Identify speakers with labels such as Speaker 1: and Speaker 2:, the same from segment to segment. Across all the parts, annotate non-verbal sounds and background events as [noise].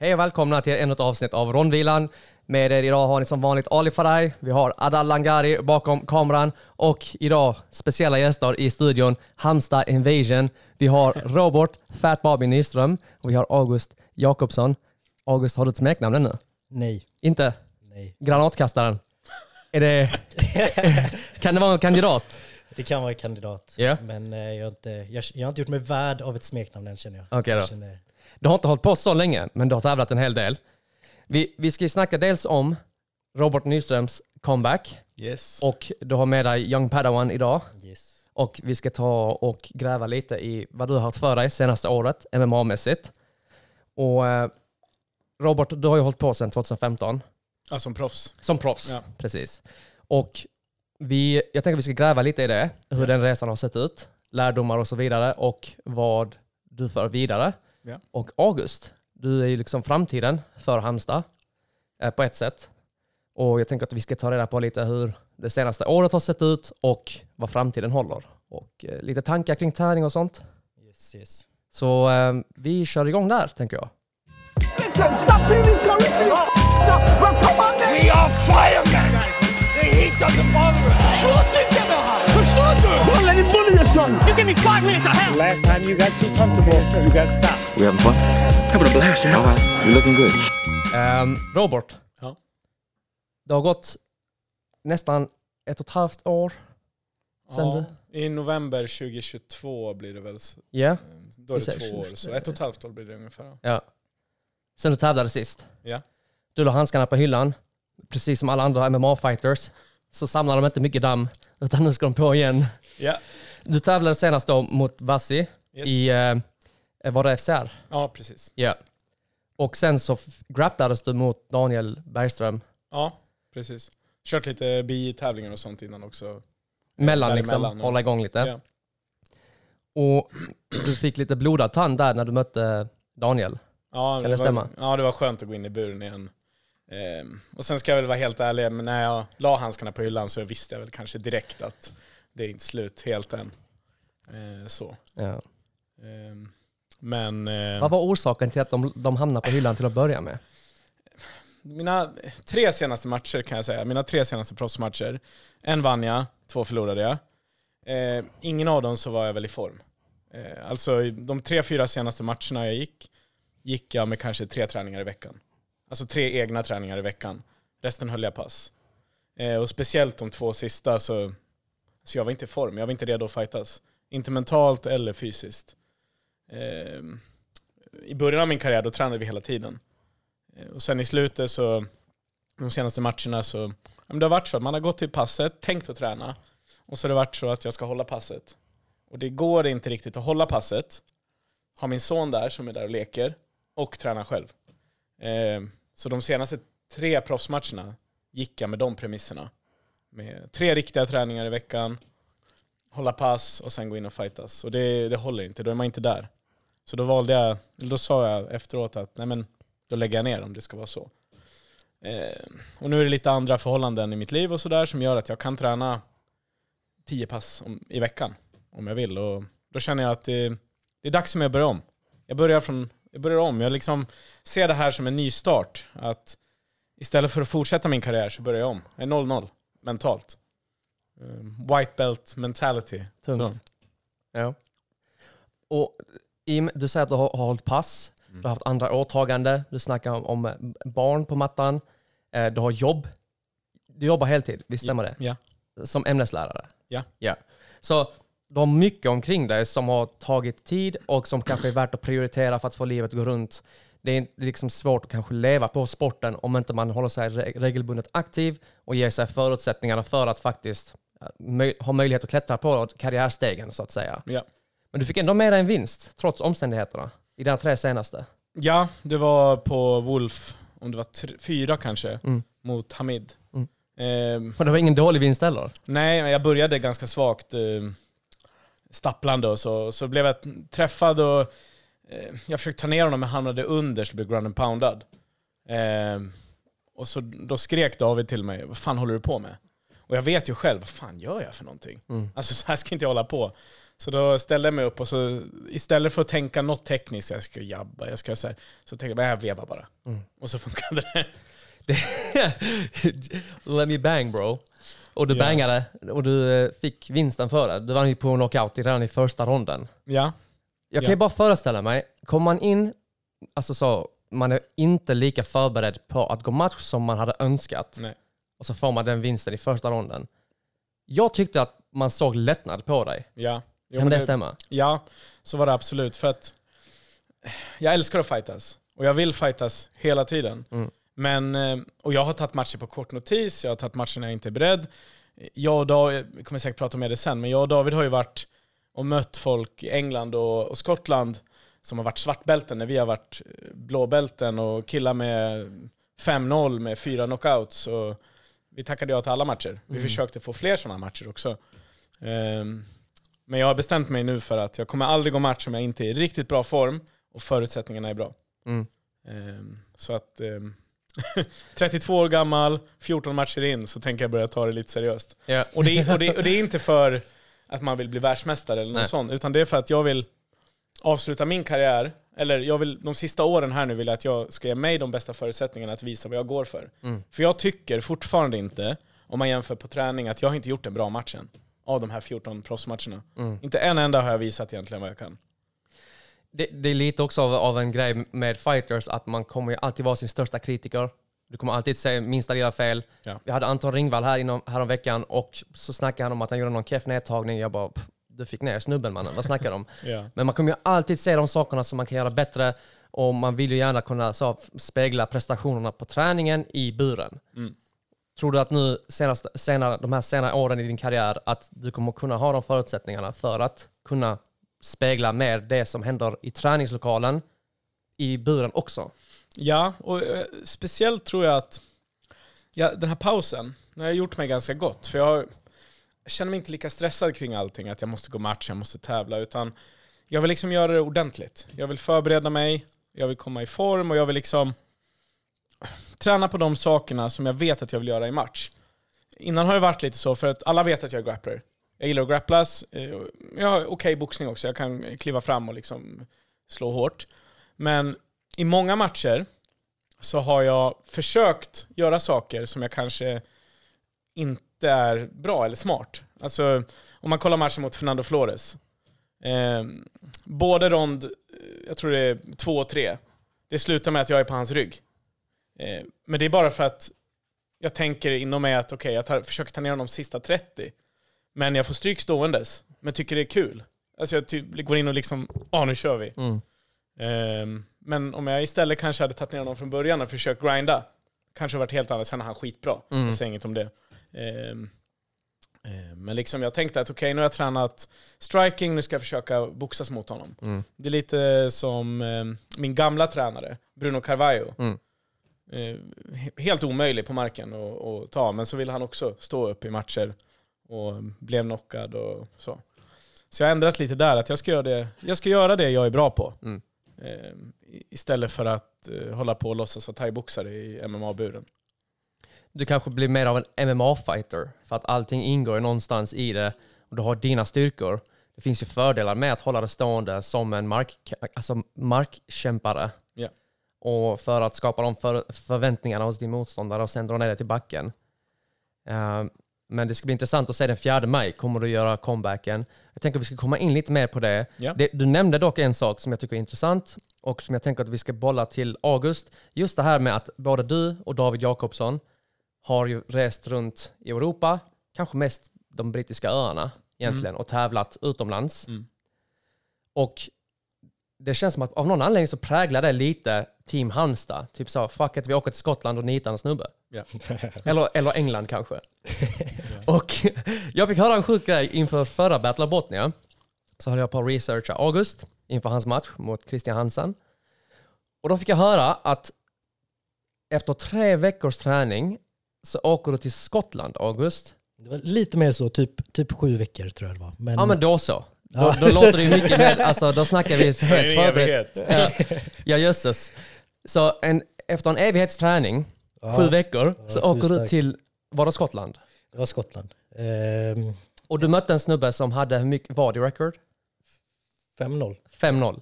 Speaker 1: Hej och välkomna till ännu ett avsnitt av Rondvilan. Med er idag har ni som vanligt Ali Faraj, vi har Adal Langari bakom kameran och idag speciella gäster i studion, Halmstad Invasion. Vi har Robert Fat Bobby Nyström och vi har August Jakobsson. August, har du ett smeknamn ännu?
Speaker 2: Nej.
Speaker 1: Inte?
Speaker 2: Nej.
Speaker 1: Granatkastaren? Är det... [laughs] kan det vara en kandidat?
Speaker 2: Det kan vara en kandidat.
Speaker 1: Ja.
Speaker 2: Men eh, jag, har inte, jag, jag har inte gjort mig värd av ett smeknamn än känner jag.
Speaker 1: Okej
Speaker 2: jag
Speaker 1: då. Du har inte hållit på så länge, men du har tävlat en hel del. Vi, vi ska ju snacka dels om Robert Nyströms comeback
Speaker 3: Yes.
Speaker 1: och du har med dig Young Padawan idag.
Speaker 2: Yes.
Speaker 1: Och vi ska ta och gräva lite i vad du har haft för dig senaste året, MMA-mässigt. Och eh, Robert, du har ju hållit på sedan 2015
Speaker 3: Ja, som proffs.
Speaker 1: som proffs.
Speaker 3: Ja.
Speaker 1: Precis. Och vi, jag tänker att vi ska gräva lite i det, hur den resan har sett ut, lärdomar och så vidare och vad du för vidare.
Speaker 3: Ja.
Speaker 1: Och August, du är ju liksom framtiden för Halmstad eh, på ett sätt. Och jag tänker att vi ska ta reda på lite hur det senaste året har sett ut och vad framtiden håller. Och eh, lite tankar kring träning och sånt.
Speaker 2: Yes, yes.
Speaker 1: Så eh, vi kör igång där, tänker jag.
Speaker 4: Listen, stop feeling sorry for your up. Well, come on then.
Speaker 5: We are firemen! The heat doesn't bother us.
Speaker 4: Son. You give me five minutes of hell.
Speaker 6: Last time you got too comfortable, you got stopped.
Speaker 7: We having fun? Having a blast, yeah. All right. You're looking good.
Speaker 1: Ehm, Robert,
Speaker 3: Ja.
Speaker 1: det har gått nästan ett och ett halvt år sen
Speaker 3: Ja,
Speaker 1: du...
Speaker 3: I november 2022 blir det väl.
Speaker 1: Ja,
Speaker 3: Då är det
Speaker 1: Precis.
Speaker 3: två år, så ett och ett halvt år blir det ungefär.
Speaker 1: ja. Sen du tävlade sist.
Speaker 3: Ja.
Speaker 1: Du la handskarna på hyllan. Precis som alla andra MMA-fighters. Så samlar de inte mycket damm, utan nu ska de på igen.
Speaker 3: Ja,
Speaker 1: Du tävlade senast då mot Bassi
Speaker 3: yes.
Speaker 1: i, eh, var det FCR?
Speaker 3: ja precis.
Speaker 1: Ja. Och sen så grapplades du mot Daniel Bergström.
Speaker 3: Ja, precis. Kört lite bi-tävlingar och sånt innan också.
Speaker 1: Mellan
Speaker 3: Däremellan,
Speaker 1: liksom,
Speaker 3: ja.
Speaker 1: hålla igång lite.
Speaker 3: Ja.
Speaker 1: Och du fick lite blodad tand där när du mötte Daniel.
Speaker 3: Ja,
Speaker 1: Kan det
Speaker 3: var,
Speaker 1: stämma?
Speaker 3: Ja, det var skönt att gå in i buren igen. Ehm, och sen ska jag väl vara helt ärlig, men när jag la handskarna på hyllan så visste jag väl kanske direkt att det är inte slut helt än. Ehm, så.
Speaker 1: Ja.
Speaker 3: Ehm, men... ehm,
Speaker 1: Vad var orsaken till att de, de hamnade på hyllan till att börja med?
Speaker 3: Mina tre senaste matcher kan jag säga, mina tre senaste proffsmatcher. En vann jag, två förlorade jag. Eh, ingen av dem så var jag väl i form. Eh, alltså de tre, fyra senaste matcherna jag gick, gick jag med kanske tre träningar i veckan. Alltså tre egna träningar i veckan. Resten höll jag pass. Eh, och speciellt de två sista så, så jag var inte i form, jag var inte redo att fightas. Inte mentalt eller fysiskt. Eh, I början av min karriär då tränade vi hela tiden. Eh, Och sen i slutet så, de senaste matcherna så, det har varit så att man har gått till passet, tänkt att träna, och så har det varit så att jag ska hålla passet. Och det går inte riktigt att hålla passet, ha min son där som är där och leker, och träna själv. Eh, så de senaste tre proffsmatcherna gick jag med de premisserna. Med tre riktiga träningar i veckan, hålla pass och sen gå in och fightas. Och det, det håller inte, då är man inte där. Så då valde jag, eller då sa jag efteråt att nej men då lägger jag ner om det ska vara så. Eh, och nu är det lite andra förhållanden i mitt liv och sådär som gör att jag kan träna tio pass om, i veckan om jag vill. Och då känner jag att det, det är dags för mig att börja om. Jag börjar, från, jag börjar om. Jag liksom ser det här som en ny start. Att istället för att fortsätta min karriär så börjar jag om. Jag är 0-0 mentalt. Eh, white belt mentality.
Speaker 1: Tungt. Ja. Och i, du säger att du har, har hållit pass,
Speaker 3: Mm.
Speaker 1: du har haft andra åtagande, du snackar om, om eh, barn på mattan, eh, du har jobb. Du jobbar heltid, visst stämmer det?
Speaker 3: Ja.
Speaker 1: Som ämneslärare?
Speaker 3: Ja.
Speaker 1: ja. Så du har mycket omkring dig som har tagit tid och som kanske är värt att prioritera för att få livet att gå runt. Det är liksom svårt att kanske leva på sporten om inte man håller sig re- regelbundet aktiv och ger sig förutsättningarna för att faktiskt eh, möj- ha möjlighet att klättra på karriärstegen så att säga.
Speaker 3: Ja.
Speaker 1: Men du fick ändå med dig en vinst, trots omständigheterna, i dina tre senaste.
Speaker 3: Ja, det var på Wolf, om det var tre, fyra kanske,
Speaker 1: Mm.
Speaker 3: mot Hamid.
Speaker 1: Mm.
Speaker 3: Ehm,
Speaker 1: Och det var ingen dålig vinst heller.
Speaker 3: nej, men jag började ganska svagt eh, stapplande och så, så blev jag träffad och eh, jag försökte ta ner honom men hamnade under så blev ground and poundad. Ehm, och så, då skrek David till mig, vad fan håller du på med? Och jag vet ju själv, vad fan gör jag för någonting?
Speaker 1: Mm.
Speaker 3: Alltså så här ska inte jag hålla på. Så då ställde jag mig upp och så istället för att tänka något tekniskt, jag ska jabba, jag ska så här, så tänkte jag jag vevar bara.
Speaker 1: Mm.
Speaker 3: Och så funkade det. [laughs]
Speaker 1: Let me bang bro. Och du
Speaker 3: Ja.
Speaker 1: bangade och du eh, fick vinsten för det. Du vann ju på knockout redan i första ronden.
Speaker 3: Ja,
Speaker 1: Jag kan
Speaker 3: Ja.
Speaker 1: ju bara föreställa mig, kommer man in, alltså så, man är inte lika förberedd på att gå match som man hade önskat.
Speaker 3: nej.
Speaker 1: Och så får man den vinsten i första ronden. Jag tyckte att man såg lättnad på dig.
Speaker 3: Ja. Jo,
Speaker 1: Kan
Speaker 3: men
Speaker 1: det stämma?
Speaker 3: Ja, så var det absolut. För att jag älskar att fightas. Och jag vill fightas hela tiden.
Speaker 1: Mm.
Speaker 3: Men, eh, och jag har tagit matcher på kort notis, jag har tagit matcher när jag inte är beredd. Jag och David, vi kommer säkert prata om det sen, men jag och David har ju varit och mött folk i England och, och Skottland som har varit svartbälten när vi har varit eh, blåbälten och killar med 5-0 med fyra knockouts. Och vi tackade ja till alla matcher. Vi försökte få fler sådana matcher också. Ehm, men jag har bestämt mig nu för att jag kommer aldrig gå match om jag inte är i riktigt bra form och förutsättningarna är bra.
Speaker 1: Mm.
Speaker 3: Ehm, så att ehm, [laughs] 32 år gammal, 14 matcher in, så tänker jag börja ta det lite seriöst.
Speaker 1: Ja.
Speaker 3: Och det, och, det, och det är inte [laughs] för att man vill bli världsmästare eller något
Speaker 1: Nej.
Speaker 3: sånt, utan det är för att jag vill avsluta min karriär, eller jag vill, de sista åren här nu vill jag att jag ska ge mig de bästa förutsättningarna att visa vad jag går för.
Speaker 1: Mm.
Speaker 3: För jag tycker fortfarande inte, om man jämför på träning, att jag har inte gjort en bra match än. Av de här 14 proffsmatcherna.
Speaker 1: Mm.
Speaker 3: Inte en enda har jag visat egentligen vad jag kan.
Speaker 1: Det, det är lite också av, av en grej med fighters att man kommer ju alltid vara sin största kritiker. Du kommer alltid säga minsta lilla fel.
Speaker 3: Ja.
Speaker 1: Vi hade Anton Ringvall här inom, härom veckan och så snackade han om att han gjorde någon keff nedtagning. Jag bara, "Pff, du fick ner snubben mannen, vad snackar om? [laughs]
Speaker 3: Ja.
Speaker 1: Men man kommer ju alltid se de sakerna som man kan göra bättre och man vill ju gärna kunna så, spegla prestationerna på träningen i buren.
Speaker 3: Mm.
Speaker 1: Tror du att nu senast, senare, de här senare åren i din karriär att du kommer kunna ha de förutsättningarna för att kunna spegla mer det som händer i träningslokalen i buren också?
Speaker 3: Ja, och eh, speciellt tror jag att ja, den här pausen, den har gjort mig ganska gott. För jag, har, jag känner mig inte lika stressad kring allting, att jag måste gå match, jag måste tävla, utan jag vill liksom göra det ordentligt. Jag vill förbereda mig, jag vill komma i form och jag vill liksom träna på de sakerna som jag vet att jag vill göra i match. Innan har det varit lite så, för att alla vet att jag är grappler. Jag gillar att grapplas, eh, jag har okej boxning också, jag kan kliva fram och liksom slå hårt. Men i många matcher så har jag försökt göra saker som jag kanske inte är bra eller smart. Alltså, om man kollar matchen mot Fernando Flores. Eh, både rond, eh, jag tror det är två och tre, det slutar med att jag är på hans rygg. Eh, men det är bara för att jag tänker inom mig att okej, jag tar, försöker ta ner honom de sista 30. Men jag får stryk ståendes, men tycker det är kul. Alltså jag typ går in och liksom, ja nu kör vi.
Speaker 1: Mm.
Speaker 3: Ehm, men om jag istället kanske hade tagit ner honom från början och försökt grinda, kanske varit helt annat. Sen är han skitbra.
Speaker 1: Mm.
Speaker 3: Jag säger inget om det. Ehm, ehm, men liksom jag tänkte att okej, nu har jag tränat striking, nu ska jag försöka boxas mot honom.
Speaker 1: Mm.
Speaker 3: Det är lite som ehm, min gamla tränare, Bruno Carvalho.
Speaker 1: Mm.
Speaker 3: He- helt omöjlig på marken att ta, men så vill han också stå upp i matcher och blev knockad och så. Så jag har ändrat lite där, att jag ska göra det jag, ska göra det jag är bra på.
Speaker 1: Mm.
Speaker 3: Istället för att eh, hålla på och låtsas vara thaiboxare i MMA-buren.
Speaker 1: Du kanske blir mer av en MMA-fighter för att allting ingår någonstans i det och du har dina styrkor. Det finns ju fördelar med att hålla det stående som en mark, alltså markkämpare.
Speaker 3: Ja.
Speaker 1: Och för att skapa de för, förväntningarna hos din motståndare och sen dra ner det till backen. Eh, men det ska bli intressant att se den 4 maj. Kommer du göra comebacken? Jag tänker att vi ska komma in lite mer på det.
Speaker 3: Ja.
Speaker 1: det. Du nämnde dock en sak som jag tycker är intressant och som jag tänker att vi ska bolla till August. Just det här med att både du och David Jakobsson har ju rest runt i Europa, kanske mest de brittiska öarna egentligen, och tävlat utomlands.
Speaker 3: Mm.
Speaker 1: Och det känns som att av någon anledning så präglar det lite Team Halmstad. Typ så, fuck it, vi åker till Skottland och nitar en snubbe.
Speaker 3: Ja. [laughs]
Speaker 1: Eller, eller England kanske. [laughs] och [laughs] jag fick höra en sjuk grej inför förra Battle of Botnia. Så höll jag på att researcha August inför hans match mot Christian Hansen. Och då fick jag höra att efter tre veckors träning så åker du till Skottland, August.
Speaker 2: Det var lite mer så, typ, typ sju veckor tror jag det var. Men,
Speaker 1: Ja men då så. Då,
Speaker 2: Ja.
Speaker 1: då låter det ju mycket mer, alltså då snackar vi [laughs] helt
Speaker 3: Det en
Speaker 1: förberett. Ja, ja jösses. Så en, efter en evighetsträning,
Speaker 2: Ja,
Speaker 1: sju veckor, så
Speaker 2: Ja,
Speaker 1: åker du till, var det Skottland?
Speaker 2: Det var Skottland. Ehm,
Speaker 1: Och du mötte en snubbe som hade hur mycket, vad i record?
Speaker 2: 5-0.
Speaker 1: 5-0.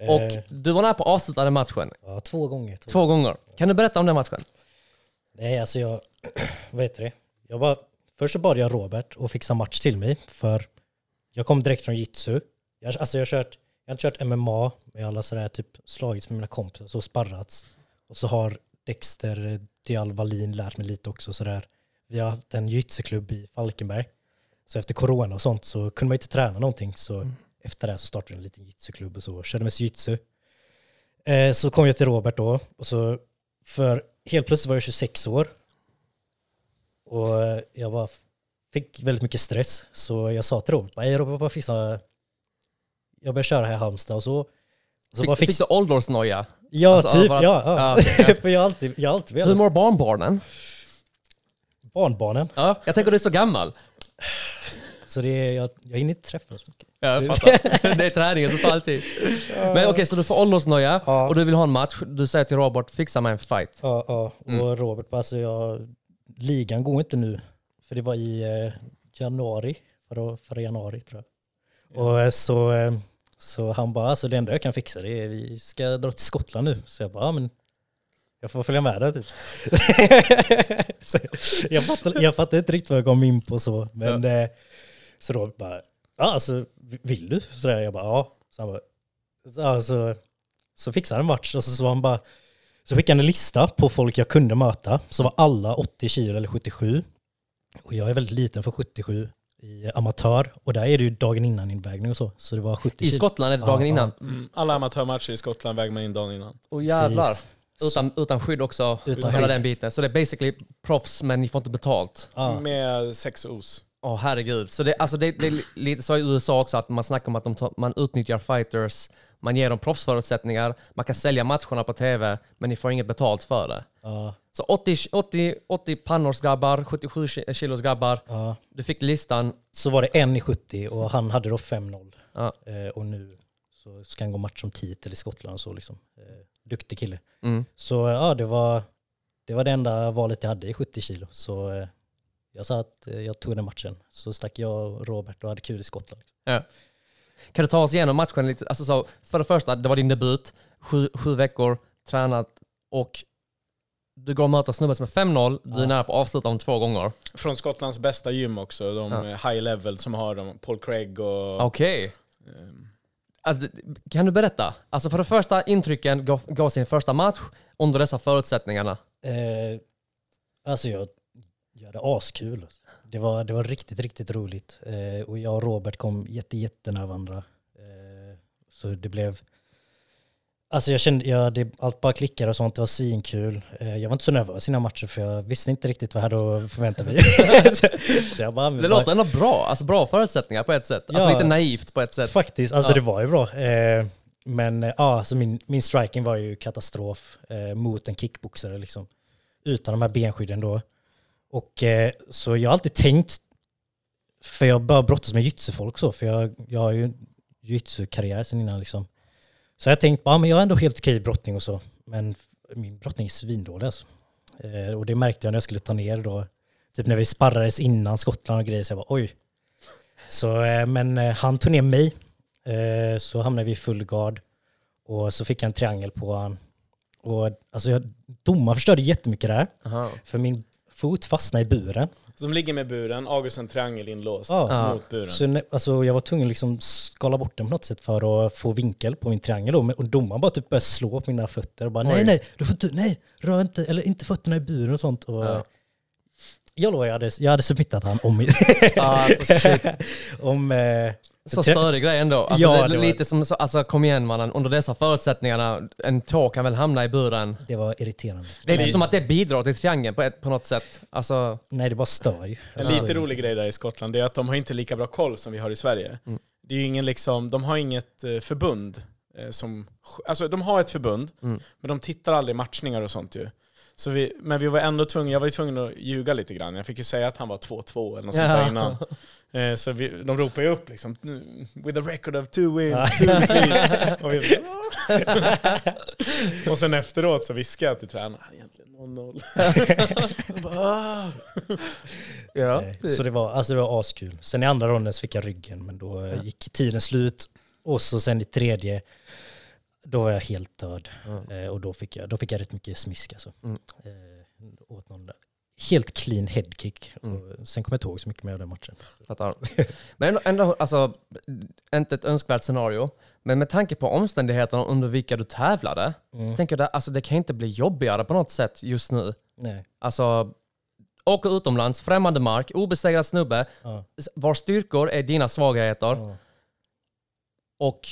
Speaker 2: Eh,
Speaker 1: Och du var nära på att avsluta den matchen.
Speaker 2: ja, två gånger. Två.
Speaker 1: Två gånger. Kan du berätta om den matchen?
Speaker 2: Nej, alltså jag... [clears throat] vad heter det? Jag bara, först så bad jag Robert att fixa match till mig, för jag kom direkt från jitsu. Jag, alltså jag, har kört, jag har kört MMA, har alla sådär typ slagits med mina kompisar, så sparrats. Och så har Dexter Dial Wallin lärt mig lite också sådär. Vi har haft en jitsu-klubb i Falkenberg. Så efter corona och sånt så kunde man inte träna någonting. Så efter det så startade en liten jitsu-klubb och så körde med jitsu. Eh, så kom jag till Robert då. Och så för helt plötsligt var jag 26 år. Och jag bara fick väldigt mycket stress. Så jag sa till Robert, Robert, bara fixa... Jag börjar köra här i Halmstad och så. Så
Speaker 1: Fick, fick
Speaker 2: fixa...
Speaker 1: du åldersnoja?
Speaker 2: Ja,
Speaker 1: alltså,
Speaker 2: typ. ja, ja.
Speaker 1: okej, [laughs]
Speaker 2: för jag har alltid, jag alltid
Speaker 1: Hur
Speaker 2: velat...
Speaker 1: mår barnbarnen?
Speaker 2: Barnbarnen.
Speaker 1: Ja, jag tänker du är så gammal.
Speaker 2: Så det är, jag, jag hinner inte träffa dem så mycket.
Speaker 1: Ja, jag fattar. [laughs] det är träningen som tar all tid. Men okej, så du får åldersnoja
Speaker 2: Ja.
Speaker 1: och du vill ha en match. Du säger till Robert, fixa mig en fight.
Speaker 2: Ja, ja. Och
Speaker 1: Mm.
Speaker 2: Robert bara, alltså jag, ligan går inte nu. För det var i eh, januari, förra, förra januari tror jag. Och eh, så, eh, så han bara, alltså det enda jag kan fixa det är vi ska dra till Skottland nu. Så jag bara, ja, men jag får följa med dig typ. [laughs] jag, fattar, jag fattar inte riktigt vad jag kom in på så. Men eh, så Robert bara, ja alltså vill du? Så där, jag bara, ja. Så han bara, så, alltså, så fixade han en match och så, så han bara, så skickade han en lista på folk jag kunde möta. Så var alla 80 kilo eller 77. Och jag är väldigt liten för 77 i amatör. Och där är det ju dagen innan invägning och så. Så det var 70
Speaker 1: I
Speaker 2: kilo.
Speaker 1: Skottland är det dagen
Speaker 2: Ja,
Speaker 1: innan.
Speaker 3: Mm. Alla amatörmatcher i Skottland väger man in dagen innan.
Speaker 1: Och jävlar.
Speaker 2: Precis.
Speaker 1: Utan, utan skydd också.
Speaker 2: Utan
Speaker 1: hela
Speaker 2: skydd.
Speaker 1: den biten. Så det är basically proffs men ni får inte betalt.
Speaker 2: Ja.
Speaker 3: Med sex os.
Speaker 1: Åh herregud. Så det, alltså det, det är lite så i USA också att man snackar om att de tar, man utnyttjar fighters, man ger dem proffsförutsättningar, man kan sälja matcherna på tv, men ni får inget betalt för det.
Speaker 2: Ja,
Speaker 1: Så 80, 80, 80 pannårsgrabbar, 77 ki- kilos grabbar,
Speaker 2: ja.
Speaker 1: du fick listan.
Speaker 2: Så var det en i 70 och han hade då 5-0.
Speaker 1: Ja.
Speaker 2: Eh, och nu så ska han gå match som titel i Skottland och så liksom. Eh, duktig kille.
Speaker 1: Mm.
Speaker 2: Så ja, det var, det var det enda valet jag hade i 70 kilo. Så eh, jag sa att eh, jag tog den matchen. Så stack jag och Robert och hade kul i Skottland.
Speaker 1: Kan du ta oss igenom matchen lite? Alltså så, för det första, det var din debut, sju, sju veckor, tränat och du går och möter snubben som är 5-0, du är
Speaker 2: Ja.
Speaker 1: nära på att avsluta om två gånger.
Speaker 3: Från Skottlands bästa gym också, de
Speaker 1: Ja.
Speaker 3: high level som har dem, Paul Craig och...
Speaker 1: Okej.
Speaker 3: ehm,
Speaker 1: Alltså, kan du berätta? Alltså för det första, intrycken gav, gav sin första match under dessa förutsättningarna.
Speaker 2: Eh, alltså jag, jag hade askul. Det var, det var riktigt, riktigt roligt. Eh, och jag och Robert kom jätte, jättenära varandra. Eh, så det blev... Alltså jag kände, ja, det, allt bara klickade och sånt, det var svinkul. Eh, jag var inte så nervös innan matchen för jag visste inte riktigt vad jag hade att förvänta mig. [laughs] så, så jag bara,
Speaker 1: Det låter ändå bra, alltså bra förutsättningar på ett sätt. Alltså
Speaker 2: Ja.
Speaker 1: lite naivt på ett sätt.
Speaker 2: Faktiskt, alltså
Speaker 1: Ja.
Speaker 2: det var ju bra. Eh, men eh, ja, alltså min, min striking var ju katastrof eh, mot en kickboxare liksom. Utan de här benskydden då. Och eh, så jag har alltid tänkt, för jag började brottas med jitsu-folk så, för jag, jag har ju jitsu-karriär sen innan liksom. Så jag har tänkt, ja men jag är ändå helt okej i brottning och så. Men min brottning är svindålig alltså. Eh, och det märkte jag när jag skulle ta ner då. Typ när vi sparrades innan Skottland och grejer, så jag bara oj. Så, eh, men eh, han tog ner mig. Eh, så hamnade vi i full gard. Och så fick jag en triangel på han. Och alltså jag, domaren förstörde jättemycket där.
Speaker 1: Aha.
Speaker 2: För min fot fastnade i buren.
Speaker 3: Som ligger med buren, August en triangel inlåst
Speaker 2: Ja.
Speaker 3: mot buren.
Speaker 2: Så ne- alltså, jag var tvungen att liksom skala bort den på något sätt för att få vinkel på min triangel. Då. Och domaren bara typ började slå på mina fötter och bara nej,
Speaker 1: Oj.
Speaker 2: nej, du får inte, nej, rör inte, eller inte fötterna i buren och sånt. Och,
Speaker 1: Ja.
Speaker 2: Jag lovar, jag hade, jag hade submittat han om, [laughs]
Speaker 1: Alltså, [laughs]
Speaker 2: om eh,
Speaker 1: Så störig grej ändå. Alltså,
Speaker 2: Ja,
Speaker 1: det är
Speaker 2: det var-
Speaker 1: lite som, så- alltså kom igen mannen, under dessa förutsättningarna, en tå kan väl hamna i buren.
Speaker 2: det var irriterande.
Speaker 1: Det är inte
Speaker 3: Nej.
Speaker 1: som att det bidrar till triangeln på, ett, på något sätt. Alltså,
Speaker 2: Nej, det bara stör ju.
Speaker 3: En
Speaker 2: Alltså,
Speaker 3: lite rolig grej där i Skottland är att de har inte lika bra koll som vi har i Sverige.
Speaker 1: Mm.
Speaker 3: Det är ju ingen liksom, de har inget eh, förbund eh, som... Alltså de har ett förbund,
Speaker 1: Mm.
Speaker 3: men de tittar aldrig matchningar och sånt ju. Så vi, men vi var ändå tvungna, jag var ju tvungen att ljuga lite grann. Jag fick ju säga att han var 2-2 eller något sånt där innan. [laughs] Eh, så vi, de ropade ju upp liksom, with a record of two wins, two [laughs] defeats. och, vi, [laughs] och sen efteråt så viskade jag till tränaren, [laughs] "Ah, egentligen någon 0-0.
Speaker 1: Ja.
Speaker 2: Eh, Så det var, alltså det var askul. Sen i andra ronden så fick jag ryggen, men då eh, gick tiden slut. Och så sen i tredje, då var jag helt död. Eh, och då fick jag, då fick jag rätt mycket smisk alltså.
Speaker 1: Mm.
Speaker 2: Eh, åt någon där. Helt clean headkick.
Speaker 1: Mm.
Speaker 2: Och sen kommer jag inte ihåg så mycket mer av den matchen. [laughs]
Speaker 1: Fattar. Men ändå, alltså, inte ett önskvärt scenario. Men med tanke på omständigheterna under vilka du tävlade, så tänker jag att alltså, det kan inte bli jobbigare på något sätt just nu.
Speaker 2: Nej.
Speaker 1: Alltså, åka utomlands, främmande mark, obesegrad snubbe,
Speaker 2: Ja.
Speaker 1: vars styrkor är dina svagheter.
Speaker 2: Ja.
Speaker 1: Och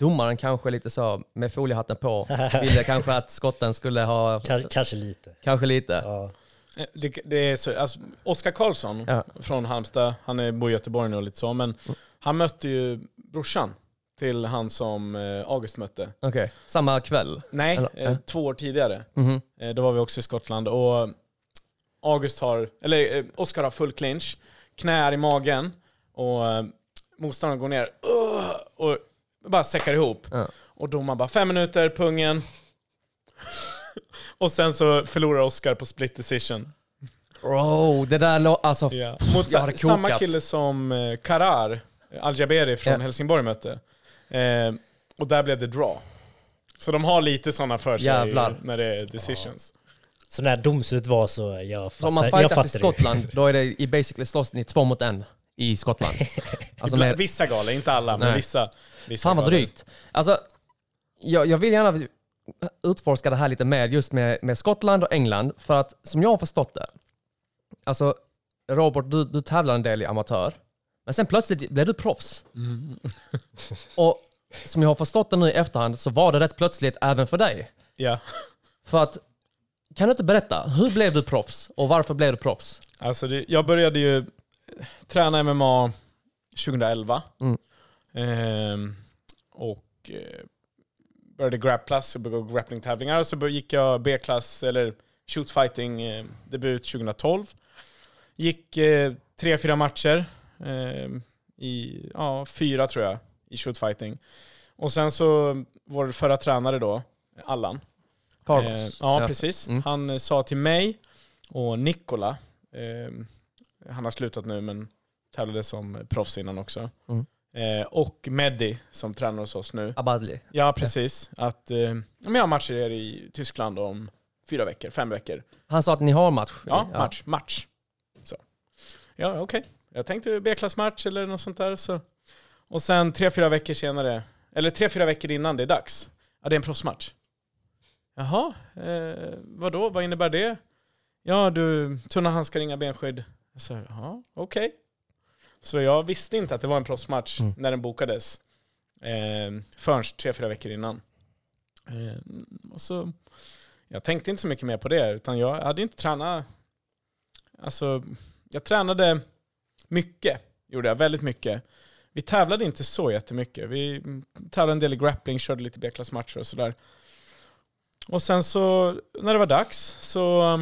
Speaker 1: domaren kanske lite så, med foliehatten på, ville kanske att skotten skulle ha,
Speaker 2: Ka- kanske lite.
Speaker 1: kanske lite.
Speaker 2: Ja.
Speaker 3: Eh, Det, det är så, alltså, Oskar Karlsson
Speaker 1: Ja.
Speaker 3: från Halmstad, han är, bor i Göteborg nu och lite så, men han mötte ju brorsan till han som eh, August mötte.
Speaker 1: Okej, samma kväll.
Speaker 3: Nej,
Speaker 1: Eller-
Speaker 3: eh, två år tidigare.
Speaker 1: Mhm.
Speaker 3: Eh, då var vi också i Skottland och August har, eller eh, Oskar har full clinch, knä är i magen och eh, motståndaren går ner och bara säckar ihop.
Speaker 1: Ja.
Speaker 3: Och domaren bara fem minuter, pungen. och sen så förlorar Oskar på split decision.
Speaker 1: Bro, det där lå- alltså,
Speaker 3: Ja. Mot
Speaker 1: Jag hade
Speaker 3: sa, samma
Speaker 1: kokat.
Speaker 3: kille som eh, Karar, Al-Jaberi från
Speaker 1: Ja.
Speaker 3: Helsingborg mötte. Eh, och där blev det draw. Så de har lite sådana för sig
Speaker 1: Jävlar.
Speaker 3: när det är decisions.
Speaker 2: Så när domslut var så, jag
Speaker 1: Så om man
Speaker 2: fattar,
Speaker 1: fightas i
Speaker 2: fattar.
Speaker 1: Skottland, då är det i basically slåss ni två mot en i Skottland. [laughs] Alltså med,
Speaker 3: Vissa galor, inte alla, men
Speaker 1: Nej.
Speaker 3: vissa. vissa
Speaker 1: fan vad
Speaker 3: galor.
Speaker 1: drygt. Alltså, jag, jag vill gärna utforska det här lite mer just med, med Skottland och England, för att som jag har förstått det, alltså Robert, du, du tävlar en del i amatör, men sen plötsligt blev du proffs. [laughs] och som jag har förstått det nu i efterhand så var det rätt plötsligt även för dig.
Speaker 3: Ja.
Speaker 1: För att, kan du inte berätta, hur blev du proffs och varför blev du proffs?
Speaker 3: Alltså det, jag började ju träna MMA 2011.
Speaker 1: Mm.
Speaker 3: Ehm, och eh, började grapplas, jag började grappling-tävlingar. Och så gick jag B-klass, eller shootfighting eh, debut 2012. Gick eh, tre, fyra matcher. Eh, I, ja, fyra tror jag, i shootfighting. Och sen så, vår förra tränare då, Allan,
Speaker 1: Carlos.
Speaker 3: Eh, ja, precis.
Speaker 1: Mm.
Speaker 3: Han eh, sa till mig och Nikola, eh, han har slutat nu men tävlade som proffs innan också.
Speaker 1: Mm.
Speaker 3: Eh, och Meddi som tränar hos oss nu.
Speaker 1: Abadli.
Speaker 3: Ja, precis. Att eh, ja, jag har matcher er i Tyskland om fyra veckor, fem veckor.
Speaker 1: Han sa att ni har match.
Speaker 3: Ja, match. Match. Så. Ja, okej. Jag tänkte B-klassmatch eller något sånt där. Så. Och sen tre, fyra veckor senare, eller tre, fyra veckor innan det är dags. Ja, det är en proffsmatch. Jaha, eh, vadå? Vad innebär det? Ja, du, tunna handskar, inga benskydd. Jag sa, jaha, okej. Så jag visste inte att det var en proffsmatch
Speaker 1: Mm.
Speaker 3: när den bokades. Eh, förrän tre, fyra veckor innan. Eh, och så, jag tänkte inte så mycket mer på det, utan jag hade inte tränat... Alltså, jag tränade mycket, gjorde jag, väldigt mycket. Vi tävlade inte så jättemycket. Vi tävlade en del i grappling, körde lite B-klassmatcher och sådär. Och sen så, när det var dags, så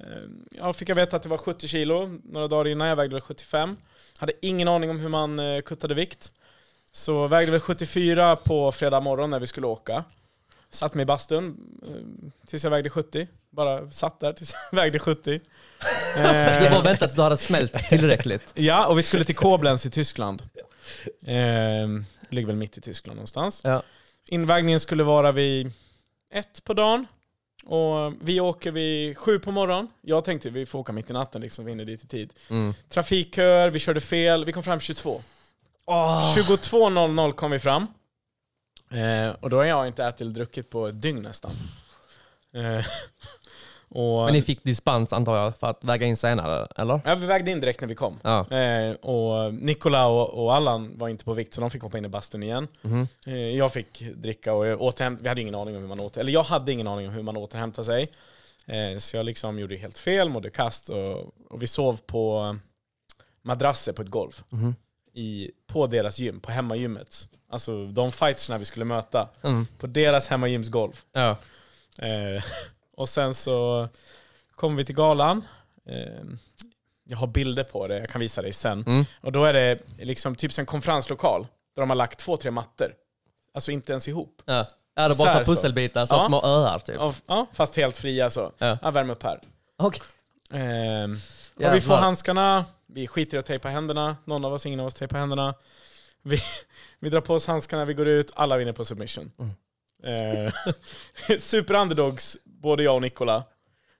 Speaker 3: eh, ja, fick jag veta att det var 70 kilo några dagar innan. Jag vägde väl 75. Hade ingen aning om hur man eh, kuttade vikt. Så vägde väl 74 på fredag morgon när vi skulle åka. Satt mig i bastun eh, tills jag vägde 70. Bara satt där tills jag [laughs] vägde 70. [laughs]
Speaker 1: Det var väntat tills du hade smält tillräckligt. [laughs]
Speaker 3: Ja, och vi skulle till Koblenz i Tyskland. Eh, ligger väl mitt i Tyskland någonstans.
Speaker 1: Ja.
Speaker 3: Invägningen skulle vara vid ett på dagen. Och vi åker vid sju på morgonen. Jag tänkte vi får åka mitt i natten liksom, vi hinner dit i tid.
Speaker 1: Mm.
Speaker 3: Trafikköer, vi körde fel, vi kom fram 22. 22.00 kom vi fram. Eh, och då har jag inte ätit eller druckit på ett dygn nästan. Eh, och,
Speaker 1: Men ni fick dispens antar jag för att väga in senare, eller?
Speaker 3: ja, vi vägde in direkt när vi kom.
Speaker 1: Ja.
Speaker 3: Eh, och Nikola och, och Allan var inte på vikt så de fick hoppa in i bastun igen.
Speaker 1: Mhm.
Speaker 3: Eh, jag fick dricka och jag återhämt, vi hade ingen aning om hur man åter, eller jag hade ingen aning om hur man återhämtar sig. Eh, så jag liksom gjorde helt fel, mådde kast och, och vi sov på madrasser på ett golv.
Speaker 1: Mhm.
Speaker 3: I, på deras gym, på hemmagymmet. Alltså de fightersna vi skulle möta.
Speaker 1: Mm.
Speaker 3: På deras hemmagymsgolv.
Speaker 1: Ja. [laughs]
Speaker 3: Och sen så kom vi till galan. Eh, jag har bilder på det, jag kan visa dig sen.
Speaker 1: Mm.
Speaker 3: Och då är det liksom typ en konferenslokal, där de har lagt två, tre mattor. Alltså inte ens ihop.
Speaker 1: Ja. Är det bara
Speaker 3: Så
Speaker 1: pusselbitar, så
Speaker 3: Ja.
Speaker 1: små öar typ?
Speaker 3: Ja, ja, fast helt fria så.
Speaker 1: Ja.
Speaker 3: Ja, värm upp här.
Speaker 1: Okej.
Speaker 3: Ehm, och vi får handskarna, vi skiter i att tejpa händerna, någon av oss, ingen av oss tejpar händerna. Vi, [laughs] vi drar på oss handskarna, vi går ut, alla vinner på submission.
Speaker 1: Mm.
Speaker 3: Eh, [laughs] super underdogs, både jag och Nikola.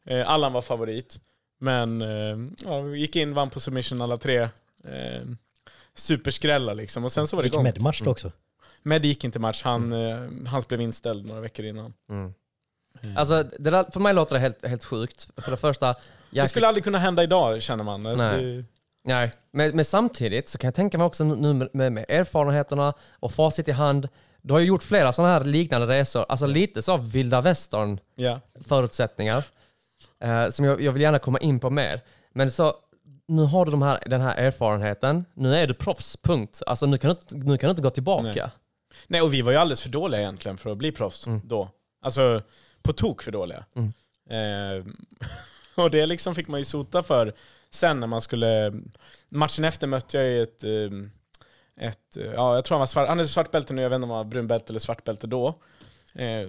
Speaker 3: Eh, Allan var favorit. Men eh, ja, vi gick in, vann på submission alla tre. Eh, superskrällar liksom, och sen så var det
Speaker 2: Gick
Speaker 3: igång.
Speaker 2: med match då också.
Speaker 3: Med gick inte match, han, eh, hans blev inställd några veckor innan.
Speaker 1: Mm. Alltså, det där, för mig låter det helt, helt sjukt. För det första,
Speaker 3: Det
Speaker 1: jag,
Speaker 3: skulle aldrig kunna hända idag känner man. Alltså,
Speaker 1: Nej.
Speaker 3: det-
Speaker 1: nej. Men, men samtidigt så kan jag tänka mig också nu med, med, med erfarenheterna och facit i hand. Du har ju gjort flera sådana här liknande resor, alltså lite så vilda västern
Speaker 3: Ja.
Speaker 1: förutsättningar. Eh, som jag, jag vill gärna komma in på mer. Men så, nu har du de här, den här erfarenheten. Nu är du proffs, punkt. Alltså nu kan du, nu kan du inte gå tillbaka.
Speaker 3: Nej. Nej, och vi var ju alldeles för dåliga egentligen för att bli proffs
Speaker 1: Mm.
Speaker 3: då. Alltså, på tok för dåliga.
Speaker 1: Mm.
Speaker 3: Eh, [laughs] och det liksom fick man ju sota för sen när man skulle... Matchen efter mötte jag ju ett... eh, ett ja, jag tror han var svart, han är svart bälte nu, jag vet inte om han var brunbälte eller svart bälte då. Eh,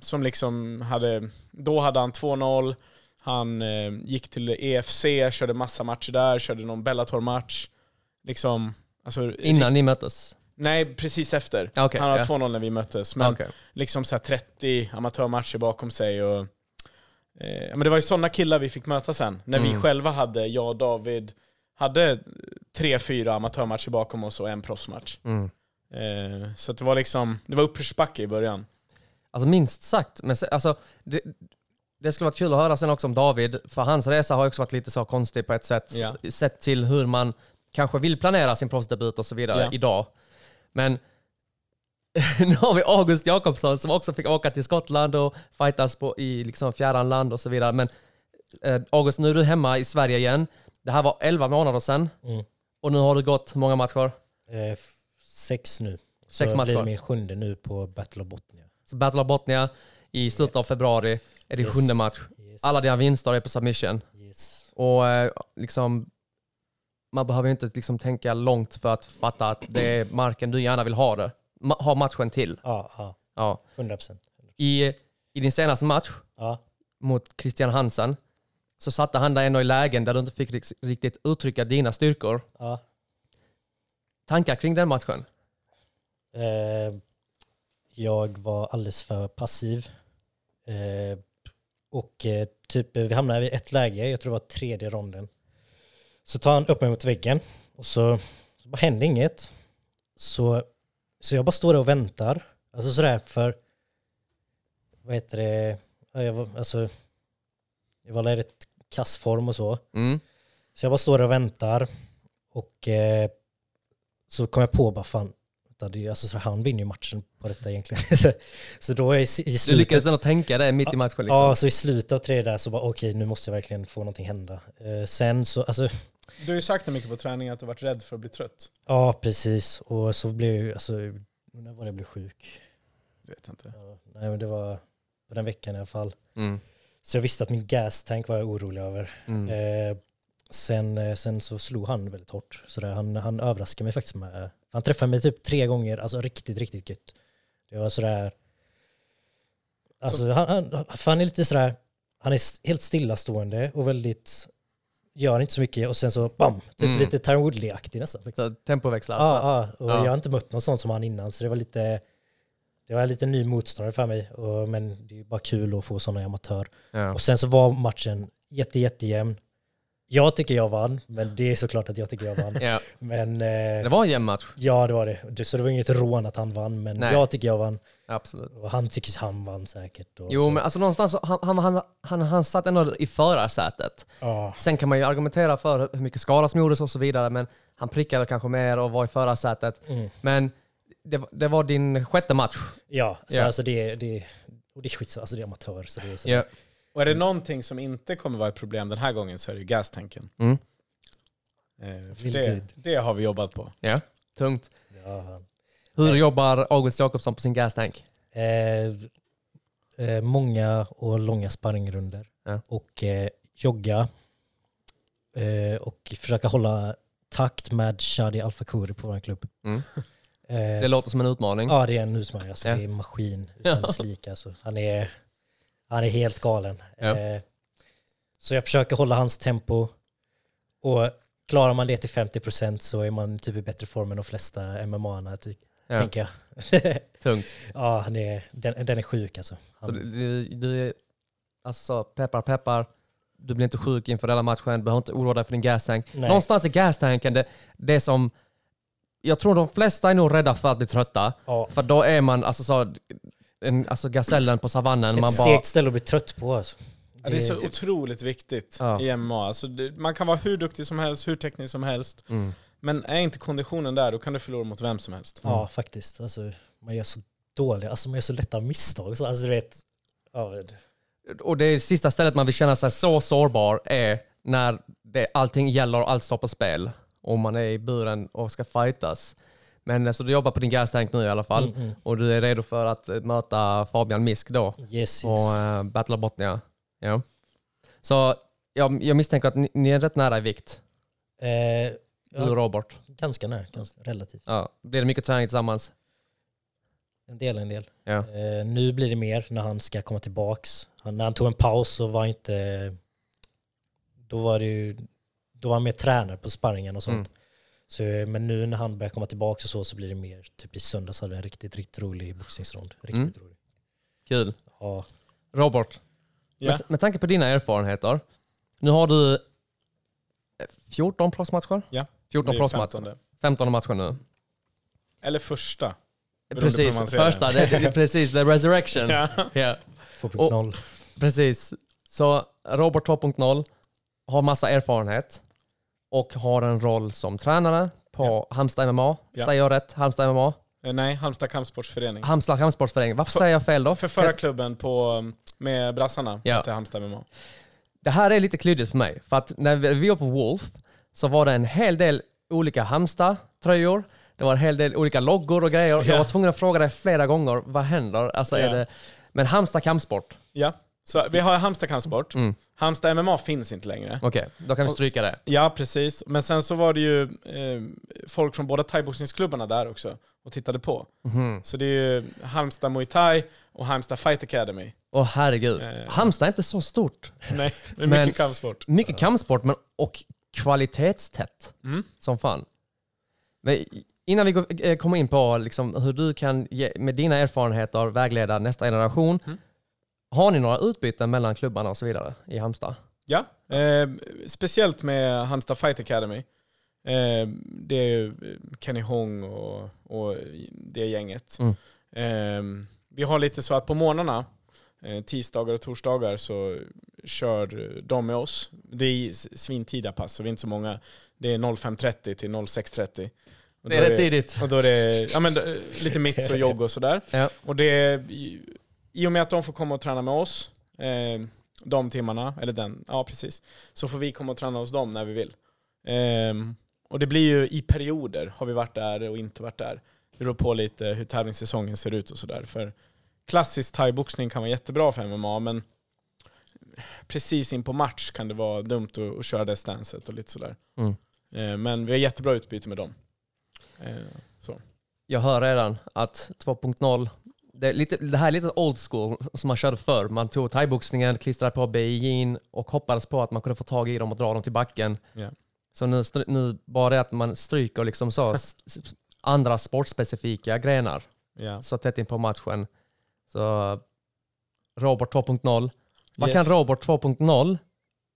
Speaker 3: som liksom hade... Då hade han 2-0, han eh, gick till EFC, körde massa matcher där, körde någon Bellator-match. Liksom... Alltså,
Speaker 1: Innan ni möttes?
Speaker 3: Nej, precis efter.
Speaker 1: Ja, okej,
Speaker 3: han har
Speaker 1: ja.
Speaker 3: 2-0 när vi möttes. Men
Speaker 1: Okej.
Speaker 3: liksom så här 30 amatörmatcher bakom sig. Och, eh, men det var ju sådana killar vi fick möta sen. När vi
Speaker 1: Mm.
Speaker 3: själva hade, jag och David, hade tre, fyra amatörmatcher bakom oss och en proffsmatch.
Speaker 1: Mm.
Speaker 3: Eh, så det var liksom, det var uppförsbacke i början.
Speaker 1: Alltså minst sagt. Men se- alltså, det, det skulle varit kul att höra sen också om David, för hans resa har också varit lite så konstig på ett sätt.
Speaker 3: Ja.
Speaker 1: Sett till hur man kanske vill planera sin proffsdebut och så vidare
Speaker 3: Ja.
Speaker 1: idag. Men [laughs] nu har vi August Jakobsson som också fick åka till Skottland och fightas på, i liksom fjärran land och så vidare. Men eh, August, nu är du hemma i Sverige igen. Det här var 11 månader sedan.
Speaker 2: Mm.
Speaker 1: Och nu har det gått många matcher.
Speaker 2: Eh, sex nu.
Speaker 1: Sex
Speaker 2: så
Speaker 1: matcher.
Speaker 2: blir det min sjunde nu på Battle of Botnia.
Speaker 1: Så Battle of Botnia i slutet av februari är det
Speaker 2: Yes.
Speaker 1: sjunde match.
Speaker 2: Yes.
Speaker 1: Alla dina vinster är på submission.
Speaker 2: Yes.
Speaker 1: Och eh, liksom, man behöver inte liksom tänka långt för att fatta att det är marken du gärna vill ha det. Ma- ha matchen till.
Speaker 2: Ja, ja.
Speaker 1: Ja.
Speaker 2: 100 procent.
Speaker 1: I, I din senaste match
Speaker 2: Ja.
Speaker 1: mot Christian Hansen så satte han dig ändå i lägen där du inte fick riktigt uttrycka dina styrkor.
Speaker 2: ja.
Speaker 1: Tankar kring den matchen?
Speaker 2: Eh, jag var alldeles för passiv. Eh, och eh, typ, vi hamnade i ett läge, jag tror det var tredje ronden. Så tar han upp mig mot väggen och så, så bara händer inget. Så, så jag bara står där och väntar. Alltså sådär för, vad heter det, ja, jag var, alltså, jag var rätt kassform och så.
Speaker 1: Mm.
Speaker 2: Så jag bara står där och väntar och eh, så kom jag på bara fan, alltså, så han vinner ju matchen på detta egentligen. [laughs] så, så då är i, i
Speaker 1: Du
Speaker 2: slutet,
Speaker 1: lyckades ändå tänka det mitt i matchen liksom.
Speaker 2: ja, så i slutet av tre där så bara okej nu måste jag verkligen få någonting hända. Eh, sen så, alltså
Speaker 3: Du har ju sagt det mycket på träning att du varit rädd för att bli trött.
Speaker 2: ja precis och så blev jag ju, alltså när var det jag blev sjuk?
Speaker 3: Jag vet inte.
Speaker 2: Ja, nej men det var på den veckan i alla fall.
Speaker 1: Mm.
Speaker 2: Så jag visste att min gastank var jag orolig över.
Speaker 1: Mm.
Speaker 2: Eh, sen, eh, sen så slog han väldigt hårt. Så där, han, han överraskade mig faktiskt med... Han träffade mig typ tre gånger, alltså riktigt, riktigt gött. Det var sådär... Alltså han, han, för han är lite sådär... Han är helt stillastående och väldigt... Gör inte så mycket och sen så bam! Typ
Speaker 1: Mm.
Speaker 2: lite Tyron Woodley-aktig nästan.
Speaker 1: Så tempoväxlar.
Speaker 2: Ja, ja, och
Speaker 1: Ja.
Speaker 2: jag har inte mött någon sån som han innan så det var lite... Det var lite ny motståndare för mig, och, men det är bara kul att få sådana i amatör.
Speaker 1: Ja.
Speaker 2: Och sen så var matchen jätte, jättejämn. Jag tycker jag vann, men det är såklart att jag tycker jag vann. [laughs]
Speaker 1: Ja.
Speaker 2: Men eh,
Speaker 1: Det var en jämn match.
Speaker 2: ja, det var det. det. Så det var inget rån att han vann, men
Speaker 1: Nej.
Speaker 2: jag tycker jag vann.
Speaker 1: Absolut.
Speaker 2: Och han tycker han vann säkert.
Speaker 1: Jo,
Speaker 2: så.
Speaker 1: men alltså någonstans, han, han, han, han, han satt ändå i förarsätet.
Speaker 2: Ja,
Speaker 1: Sen kan man ju argumentera för hur mycket skada som gjordes och så vidare, men han prickade kanske mer och var i förarsätet.
Speaker 2: mm.
Speaker 1: Men det, det var din sjätte match.
Speaker 2: ja så
Speaker 1: Ja.
Speaker 2: alltså det, det, och det är skit, alltså det är amatör. Så det är så,
Speaker 1: Ja.
Speaker 3: Och är det någonting som inte kommer vara ett problem den här gången så är det ju gastanken.
Speaker 1: Mm.
Speaker 3: Eh, för
Speaker 2: Vilket-
Speaker 3: det, det har vi jobbat på.
Speaker 1: ja. Tungt.
Speaker 2: ja.
Speaker 1: Hur jobbar August Jakobsson på sin gastank?
Speaker 2: Eh, eh, många och långa sparringrunder
Speaker 1: Ja.
Speaker 2: och eh, jogga eh, och försöka hålla takt med Shadi Al Fakuri på vår klubb.
Speaker 1: Mm.
Speaker 2: Eh,
Speaker 1: Det låter som en utmaning.
Speaker 2: Ja, det är en utmaning. Alltså,
Speaker 1: Ja.
Speaker 2: Det är en maskin utan
Speaker 1: Ja.
Speaker 2: dess like. Alltså. Han, är, han är helt galen.
Speaker 1: Ja.
Speaker 2: Eh, så jag försöker hålla hans tempo. Och klarar man det till 50% så är man typ i bättre form än de flesta MMA-arna, ty-
Speaker 1: Ja,
Speaker 2: tänker jag. [laughs]
Speaker 1: tungt.
Speaker 2: ja, han är, den, den är sjuk alltså.
Speaker 1: Så
Speaker 2: Han,
Speaker 1: du, du, du alltså så, peppar peppar, du blir inte sjuk inför hela matchen, du behöver inte oroa dig för din gastank.
Speaker 2: Nej.
Speaker 1: Någonstans i gastanken, det, det som... Jag tror de flesta är nog rädda för att bli trötta.
Speaker 2: ja,
Speaker 1: För då är man alltså så, en, alltså gasellen på savannen.
Speaker 2: ett
Speaker 1: Man bara,
Speaker 2: segt ställe att bli trött på. Alltså.
Speaker 3: Ja, det är så otroligt viktigt
Speaker 1: Ja.
Speaker 3: i MMA. Alltså, det, man kan vara hur duktig som helst, hur teknisk som helst.
Speaker 1: mm.
Speaker 3: Men är inte konditionen där, då kan du förlora mot vem som helst.
Speaker 2: Ja, faktiskt. Alltså, man gör så dåliga, alltså man gör så lätta misstag. Så, alltså, du vet, ja,
Speaker 1: Och det sista stället man vill känna sig så sårbar är när det, allting gäller och allt står på spel. Och man är i buren och ska fightas. Men alltså, du jobbar på din gastank nu i alla fall.
Speaker 2: Mm, mm.
Speaker 1: Och du är redo för att eh, möta Fabian Misk då.
Speaker 2: yes, yes.
Speaker 1: på uh, Battle of Botnia. Ja. Så jag, jag misstänker att ni, ni är rätt nära i vikt,
Speaker 2: Eh,
Speaker 1: du och
Speaker 2: ja,
Speaker 1: Robert.
Speaker 2: ganska nära, ganska, relativt.
Speaker 1: Ja. Blir det mycket träning tillsammans?
Speaker 2: En del, en del.
Speaker 1: Ja.
Speaker 2: Eh, nu blir det mer när han ska komma tillbaks. Han, när han tog en paus så var inte... Då var det ju... Då var han mer tränare på sparringen och sånt.
Speaker 1: Mm.
Speaker 2: Så, men nu när han börjar komma tillbaka och så, så blir det mer... Typ i söndags hade vi en riktigt, riktigt rolig boxningsrond. Riktigt
Speaker 1: Mm.
Speaker 2: rolig.
Speaker 1: Kul.
Speaker 2: Ja,
Speaker 1: Robert,
Speaker 3: Ja.
Speaker 1: med, med tanke på dina erfarenheter. Nu har du eh, 14 proffsmatcher?
Speaker 3: Ja,
Speaker 1: 14
Speaker 3: Det är
Speaker 1: proffsmatcher.
Speaker 3: 15.
Speaker 1: 15 matcher nu.
Speaker 3: Eller första.
Speaker 1: Precis,
Speaker 3: ser det.
Speaker 1: första. Det, det, precis, the resurrection. [laughs]
Speaker 3: Ja.
Speaker 1: Ja.
Speaker 2: 2.0.
Speaker 1: Precis. Så Robert 2.0 har massa erfarenhet och har en roll som tränare på Halmstad MMA.
Speaker 3: Ja.
Speaker 1: Säger jag rätt? Halmstad MMA?
Speaker 3: Eh, Nej, Halmstad kampsportsförening.
Speaker 1: Halmstad kampsportsförening. Varför säger jag fel då?
Speaker 3: För förra klubben på, med brassarna
Speaker 1: Ja.
Speaker 3: hette Halmstad MMA.
Speaker 1: Det här är lite klyddigt för mig. För att när vi var på Wolf så var det en hel del olika Halmstad-tröjor. Det var en hel del olika loggor och grejer. Jag
Speaker 3: Ja.
Speaker 1: var tvungen att fråga dig flera gånger, vad händer? Alltså
Speaker 3: Ja.
Speaker 1: är det... Men Halmstad kampsport,
Speaker 3: Ja, så vi har Halmstad kampsport.
Speaker 1: Mm.
Speaker 3: Halmstad MMA finns inte längre.
Speaker 1: okej, då kan vi stryka det.
Speaker 3: Ja, precis. Men sen så var det ju eh, folk från båda thaiboxningsklubbarna där också och tittade på.
Speaker 1: Mhm.
Speaker 3: Så det är ju Halmstad Muay Thai och Halmstad Fight Academy.
Speaker 1: Åh herregud.
Speaker 3: Eh.
Speaker 1: Halmstad är inte så stort. [laughs]
Speaker 3: Nej, det är
Speaker 1: Men-
Speaker 3: mycket kampsport.
Speaker 1: Mycket kampsport, men och kvalitetstätt
Speaker 3: Mm.
Speaker 1: som fan. Men innan vi går, eh, kommer in på liksom hur du kan ge, med dina erfarenheter vägleda nästa generation.
Speaker 3: Mm.
Speaker 1: Har ni några utbyten mellan klubbarna och så vidare i Halmstad?
Speaker 3: Ja, eh, speciellt med Halmstad Fight Academy. Eh, det är ju Kenny Hong och, och det gänget.
Speaker 1: Mm.
Speaker 3: Eh, vi har lite så att på morgnarna, eh, tisdagar och torsdagar, så kör de med oss. Det är svintidiga pass, så vi är inte så många. Det är 05.30 till 06.30. Och
Speaker 1: Det är rätt tidigt.
Speaker 3: Och då är det ja, men, eh, lite mitts och jogg och sådär.
Speaker 1: Ja.
Speaker 3: Och det i, och med att de får komma och träna med oss, eh, de timmarna, eller den, ja precis, så får vi komma och träna hos dem när vi vill. Ehm, och det blir ju i perioder, har vi varit där och inte varit där. Det beror på lite hur tävlingssäsongen ser ut och sådär. För klassisk thaiboxning kan vara jättebra för MMA, men precis in på match kan det vara dumt att, att köra det stanset och lite sådär.
Speaker 1: Mm.
Speaker 3: Ehm, men vi har jättebra utbyte med dem. Ehm, så.
Speaker 1: Jag hör redan att 2.0, det, lite, det här är lite old school som man körde förr. Man tog thaiboxningen, klistrade på BJ'n och hoppades på att man kunde få tag i dem och dra dem till backen.
Speaker 3: Ja.
Speaker 1: Så nu, nu bara det att man stryker liksom så andra sportspecifika grenar
Speaker 3: Ja.
Speaker 1: så tätt in på matchen. Så Robot 2.0. Vad
Speaker 3: Yes.
Speaker 1: kan Robot 2.0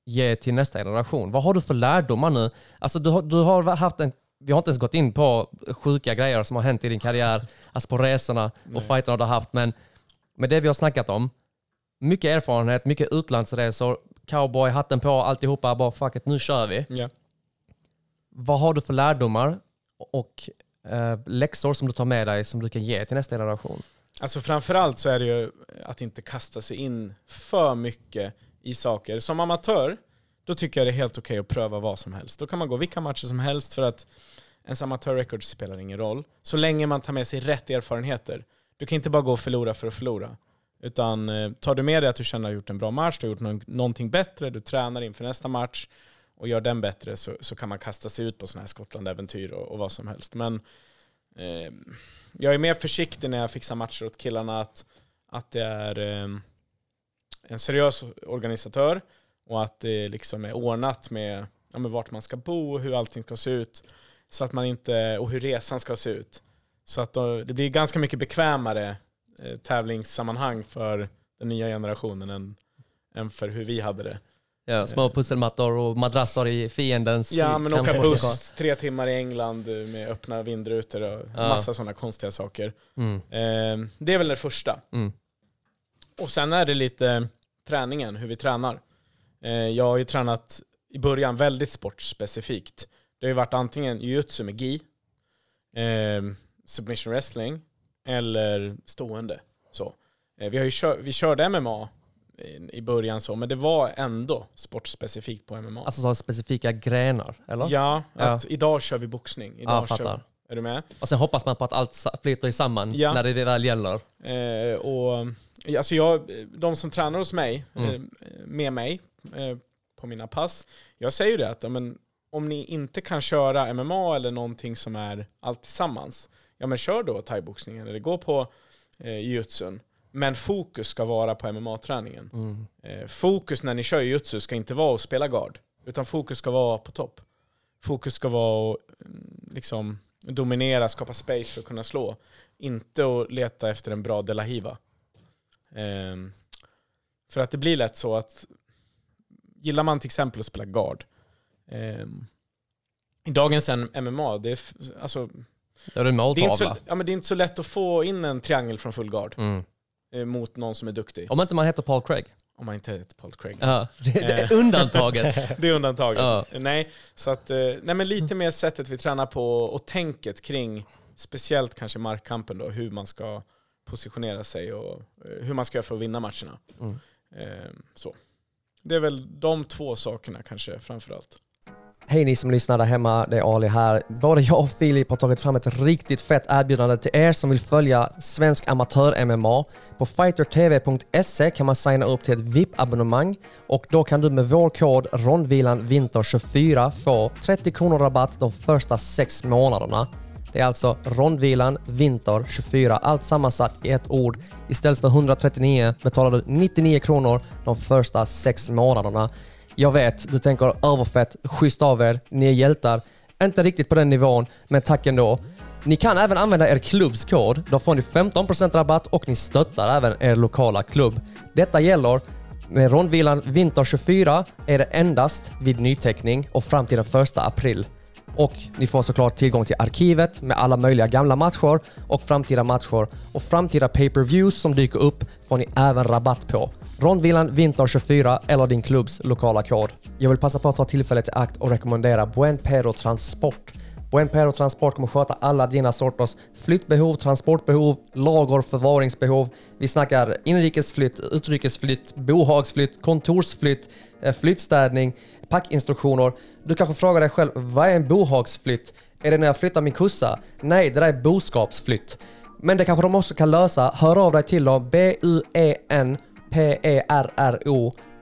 Speaker 1: ge till nästa generation? Vad har du för lärdomar nu? Alltså du har, du har haft en, vi har inte ens gått in på sjuka grejer som har hänt i din karriär, alltså på resorna och
Speaker 3: Nej.
Speaker 1: fighterna du har haft, men med det vi har snackat om, mycket erfarenhet, mycket utlandsresor, cowboy, hatten på, alltihopa, bara fuck it, nu kör vi.
Speaker 3: Ja.
Speaker 1: Vad har du för lärdomar och eh, läxor som du tar med dig som du kan ge till nästa generation?
Speaker 3: Alltså framförallt så är det ju att inte kasta sig in för mycket i saker. Som amatör, då tycker jag det är helt okej att pröva vad som helst. Då kan man gå vilka matcher som helst för att ens amatörrecord spelar ingen roll. Så länge man tar med sig rätt erfarenheter. Du kan inte bara gå och förlora för att förlora. Utan eh, tar du med dig att du känner att du har gjort en bra match, du har gjort någonting bättre, du tränar inför nästa match och gör den bättre så, så kan man kasta sig ut på sådana här Skottland-äventyr och, och vad som helst. Men eh, jag är mer försiktig när jag fixar matcher åt killarna att, att det är eh, en seriös organisatör och att det liksom är ordnat med, ja, med vart man ska bo hur allting ska se ut. Så att man inte, och hur resan ska se ut. Så att då, det blir ganska mycket bekvämare eh, tävlingssammanhang för den nya generationen än, än för hur vi hade det.
Speaker 1: Ja, små pusselmattor och madrasser i fiendens
Speaker 3: Ja, men åka buss tre timmar i England eh, med öppna vindrutor och
Speaker 1: Ja.
Speaker 3: massa sådana konstiga saker.
Speaker 1: Mm.
Speaker 3: Eh, det är väl det första.
Speaker 1: Mm.
Speaker 3: Och sen är det lite träningen, hur vi tränar. Eh, jag har ju tränat i början väldigt sportspecifikt. Det har ju varit antingen jiu-jitsu med gi, eh, submission wrestling eller stående. Så. Eh, vi, har ju kör, vi körde MMA i, i början så, men det var ändå sportspecifikt på MMA.
Speaker 1: Alltså så specifika grenar, eller?
Speaker 3: Ja,
Speaker 1: Ja.
Speaker 3: att idag kör vi boxning. Idag
Speaker 1: Ja,
Speaker 3: kör,
Speaker 1: fattar.
Speaker 3: är du med?
Speaker 1: Och sen hoppas man på att allt flyter samman
Speaker 3: Ja.
Speaker 1: när det väl gäller.
Speaker 3: Eh, och, alltså jag, de som tränar hos mig,
Speaker 1: Mm.
Speaker 3: eh, med mig eh, på mina pass, jag säger ju det att men, om ni inte kan köra MMA eller någonting som är allt tillsammans, ja men kör då thaiboxningen eller gå på eh, jiu-jitsun. Men fokus ska vara på MMA-träningen.
Speaker 1: Mm.
Speaker 3: Eh, fokus när ni kör jiu-jitsu ska inte vara att spela guard, utan fokus ska vara på topp. Fokus ska vara att mm, liksom, dominera, skapa space för att kunna slå. Inte att leta efter en bra De La Hiva. Ehm, för att det blir lätt så att gillar man till exempel att spela guard, ehm, i dagens en- MMA, det är, alltså,
Speaker 1: Då är det
Speaker 3: det, är inte så, ja, men det är inte så lätt att få in en triangel från full guard
Speaker 1: Mm.
Speaker 3: eh, mot någon som är duktig.
Speaker 1: Om inte man heter Paul Craig.
Speaker 3: Om man inte heter Paul Craig.
Speaker 1: Ja, det, det är
Speaker 3: Eh.
Speaker 1: undantaget. [laughs]
Speaker 3: Det är undantaget.
Speaker 1: Ja.
Speaker 3: Nej, så att, eh, nej, men lite mer sättet vi tränar på och tänket kring speciellt kanske markkampen då, hur man ska positionera sig och eh, hur man ska göra för att vinna matcherna.
Speaker 1: Mm.
Speaker 3: Eh, Så. Det är väl de två sakerna kanske framförallt.
Speaker 1: Hej ni som lyssnar där hemma, det är Ali här. Både jag och Filip har tagit fram ett riktigt fett erbjudande till er som vill följa svensk amatör-MMA. På fightertv.se kan man signa upp till ett VIP-abonnemang och då kan du med vår kod rondvilanvinter24 få 30 kronor rabatt de första sex månaderna. Det är alltså rondvilan vinter 24, allt sammansatt i ett ord. Istället för 139 betalar du 99 kronor de första sex månaderna. Jag vet, du tänker överfett, schysst av er, ni är hjältar. Inte riktigt på den nivån, men tack ändå. Ni kan även använda er klubbs kod. Då får ni 15% rabatt och ni stöttar även er lokala klubb. Detta gäller med rondvilan Vinter 24 är det endast vid nyteckning och fram till den 1 april. Och ni får såklart tillgång till arkivet med alla möjliga gamla matcher och framtida matcher. Och framtida pay-per-views som dyker upp får ni även rabatt på. Rondvilan Vinter 24 eller din klubbs lokala kod. Jag vill passa på att ta tillfället i akt och rekommendera Buen Pero Transport. Buen Pero Transport kommer sköta alla dina sorters flyttbehov, transportbehov, lager, förvaringsbehov. Vi snackar inrikesflytt, utrikesflytt, bohagsflytt, kontorsflytt, eh, flyttstädning, packinstruktioner. Du kanske frågar dig själv, vad är en bohagsflytt? Är det när jag flyttar min kossa? Nej, det där är boskapsflytt. Men det kanske de också kan lösa. Hör av dig till dem. B-U-E-N-P-E-R-R-O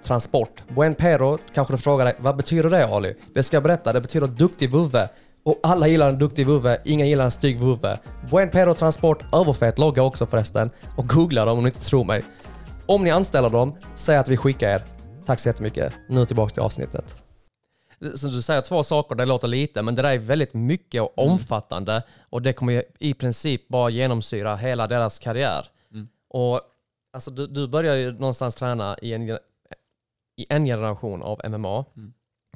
Speaker 1: Transport. Buen Pero kanske du frågar dig, vad betyder det Ali? Det ska jag berätta, det betyder duktig vovve. Och alla gillar en duktig vovve, Ingen gillar en stygg vovve. Buen Pero Transport, överfett logga också förresten. Och googla dem om ni inte tror mig. Om ni anställer dem, säg att vi skickar er. Tack så jättemycket. Nu tillbaks till avsnittet. Så du säger två saker, det låter lite, men det där är väldigt mycket och omfattande och det kommer i princip bara genomsyra hela deras karriär. Och alltså, du, du började ju någonstans träna i en, i en generation av MMA.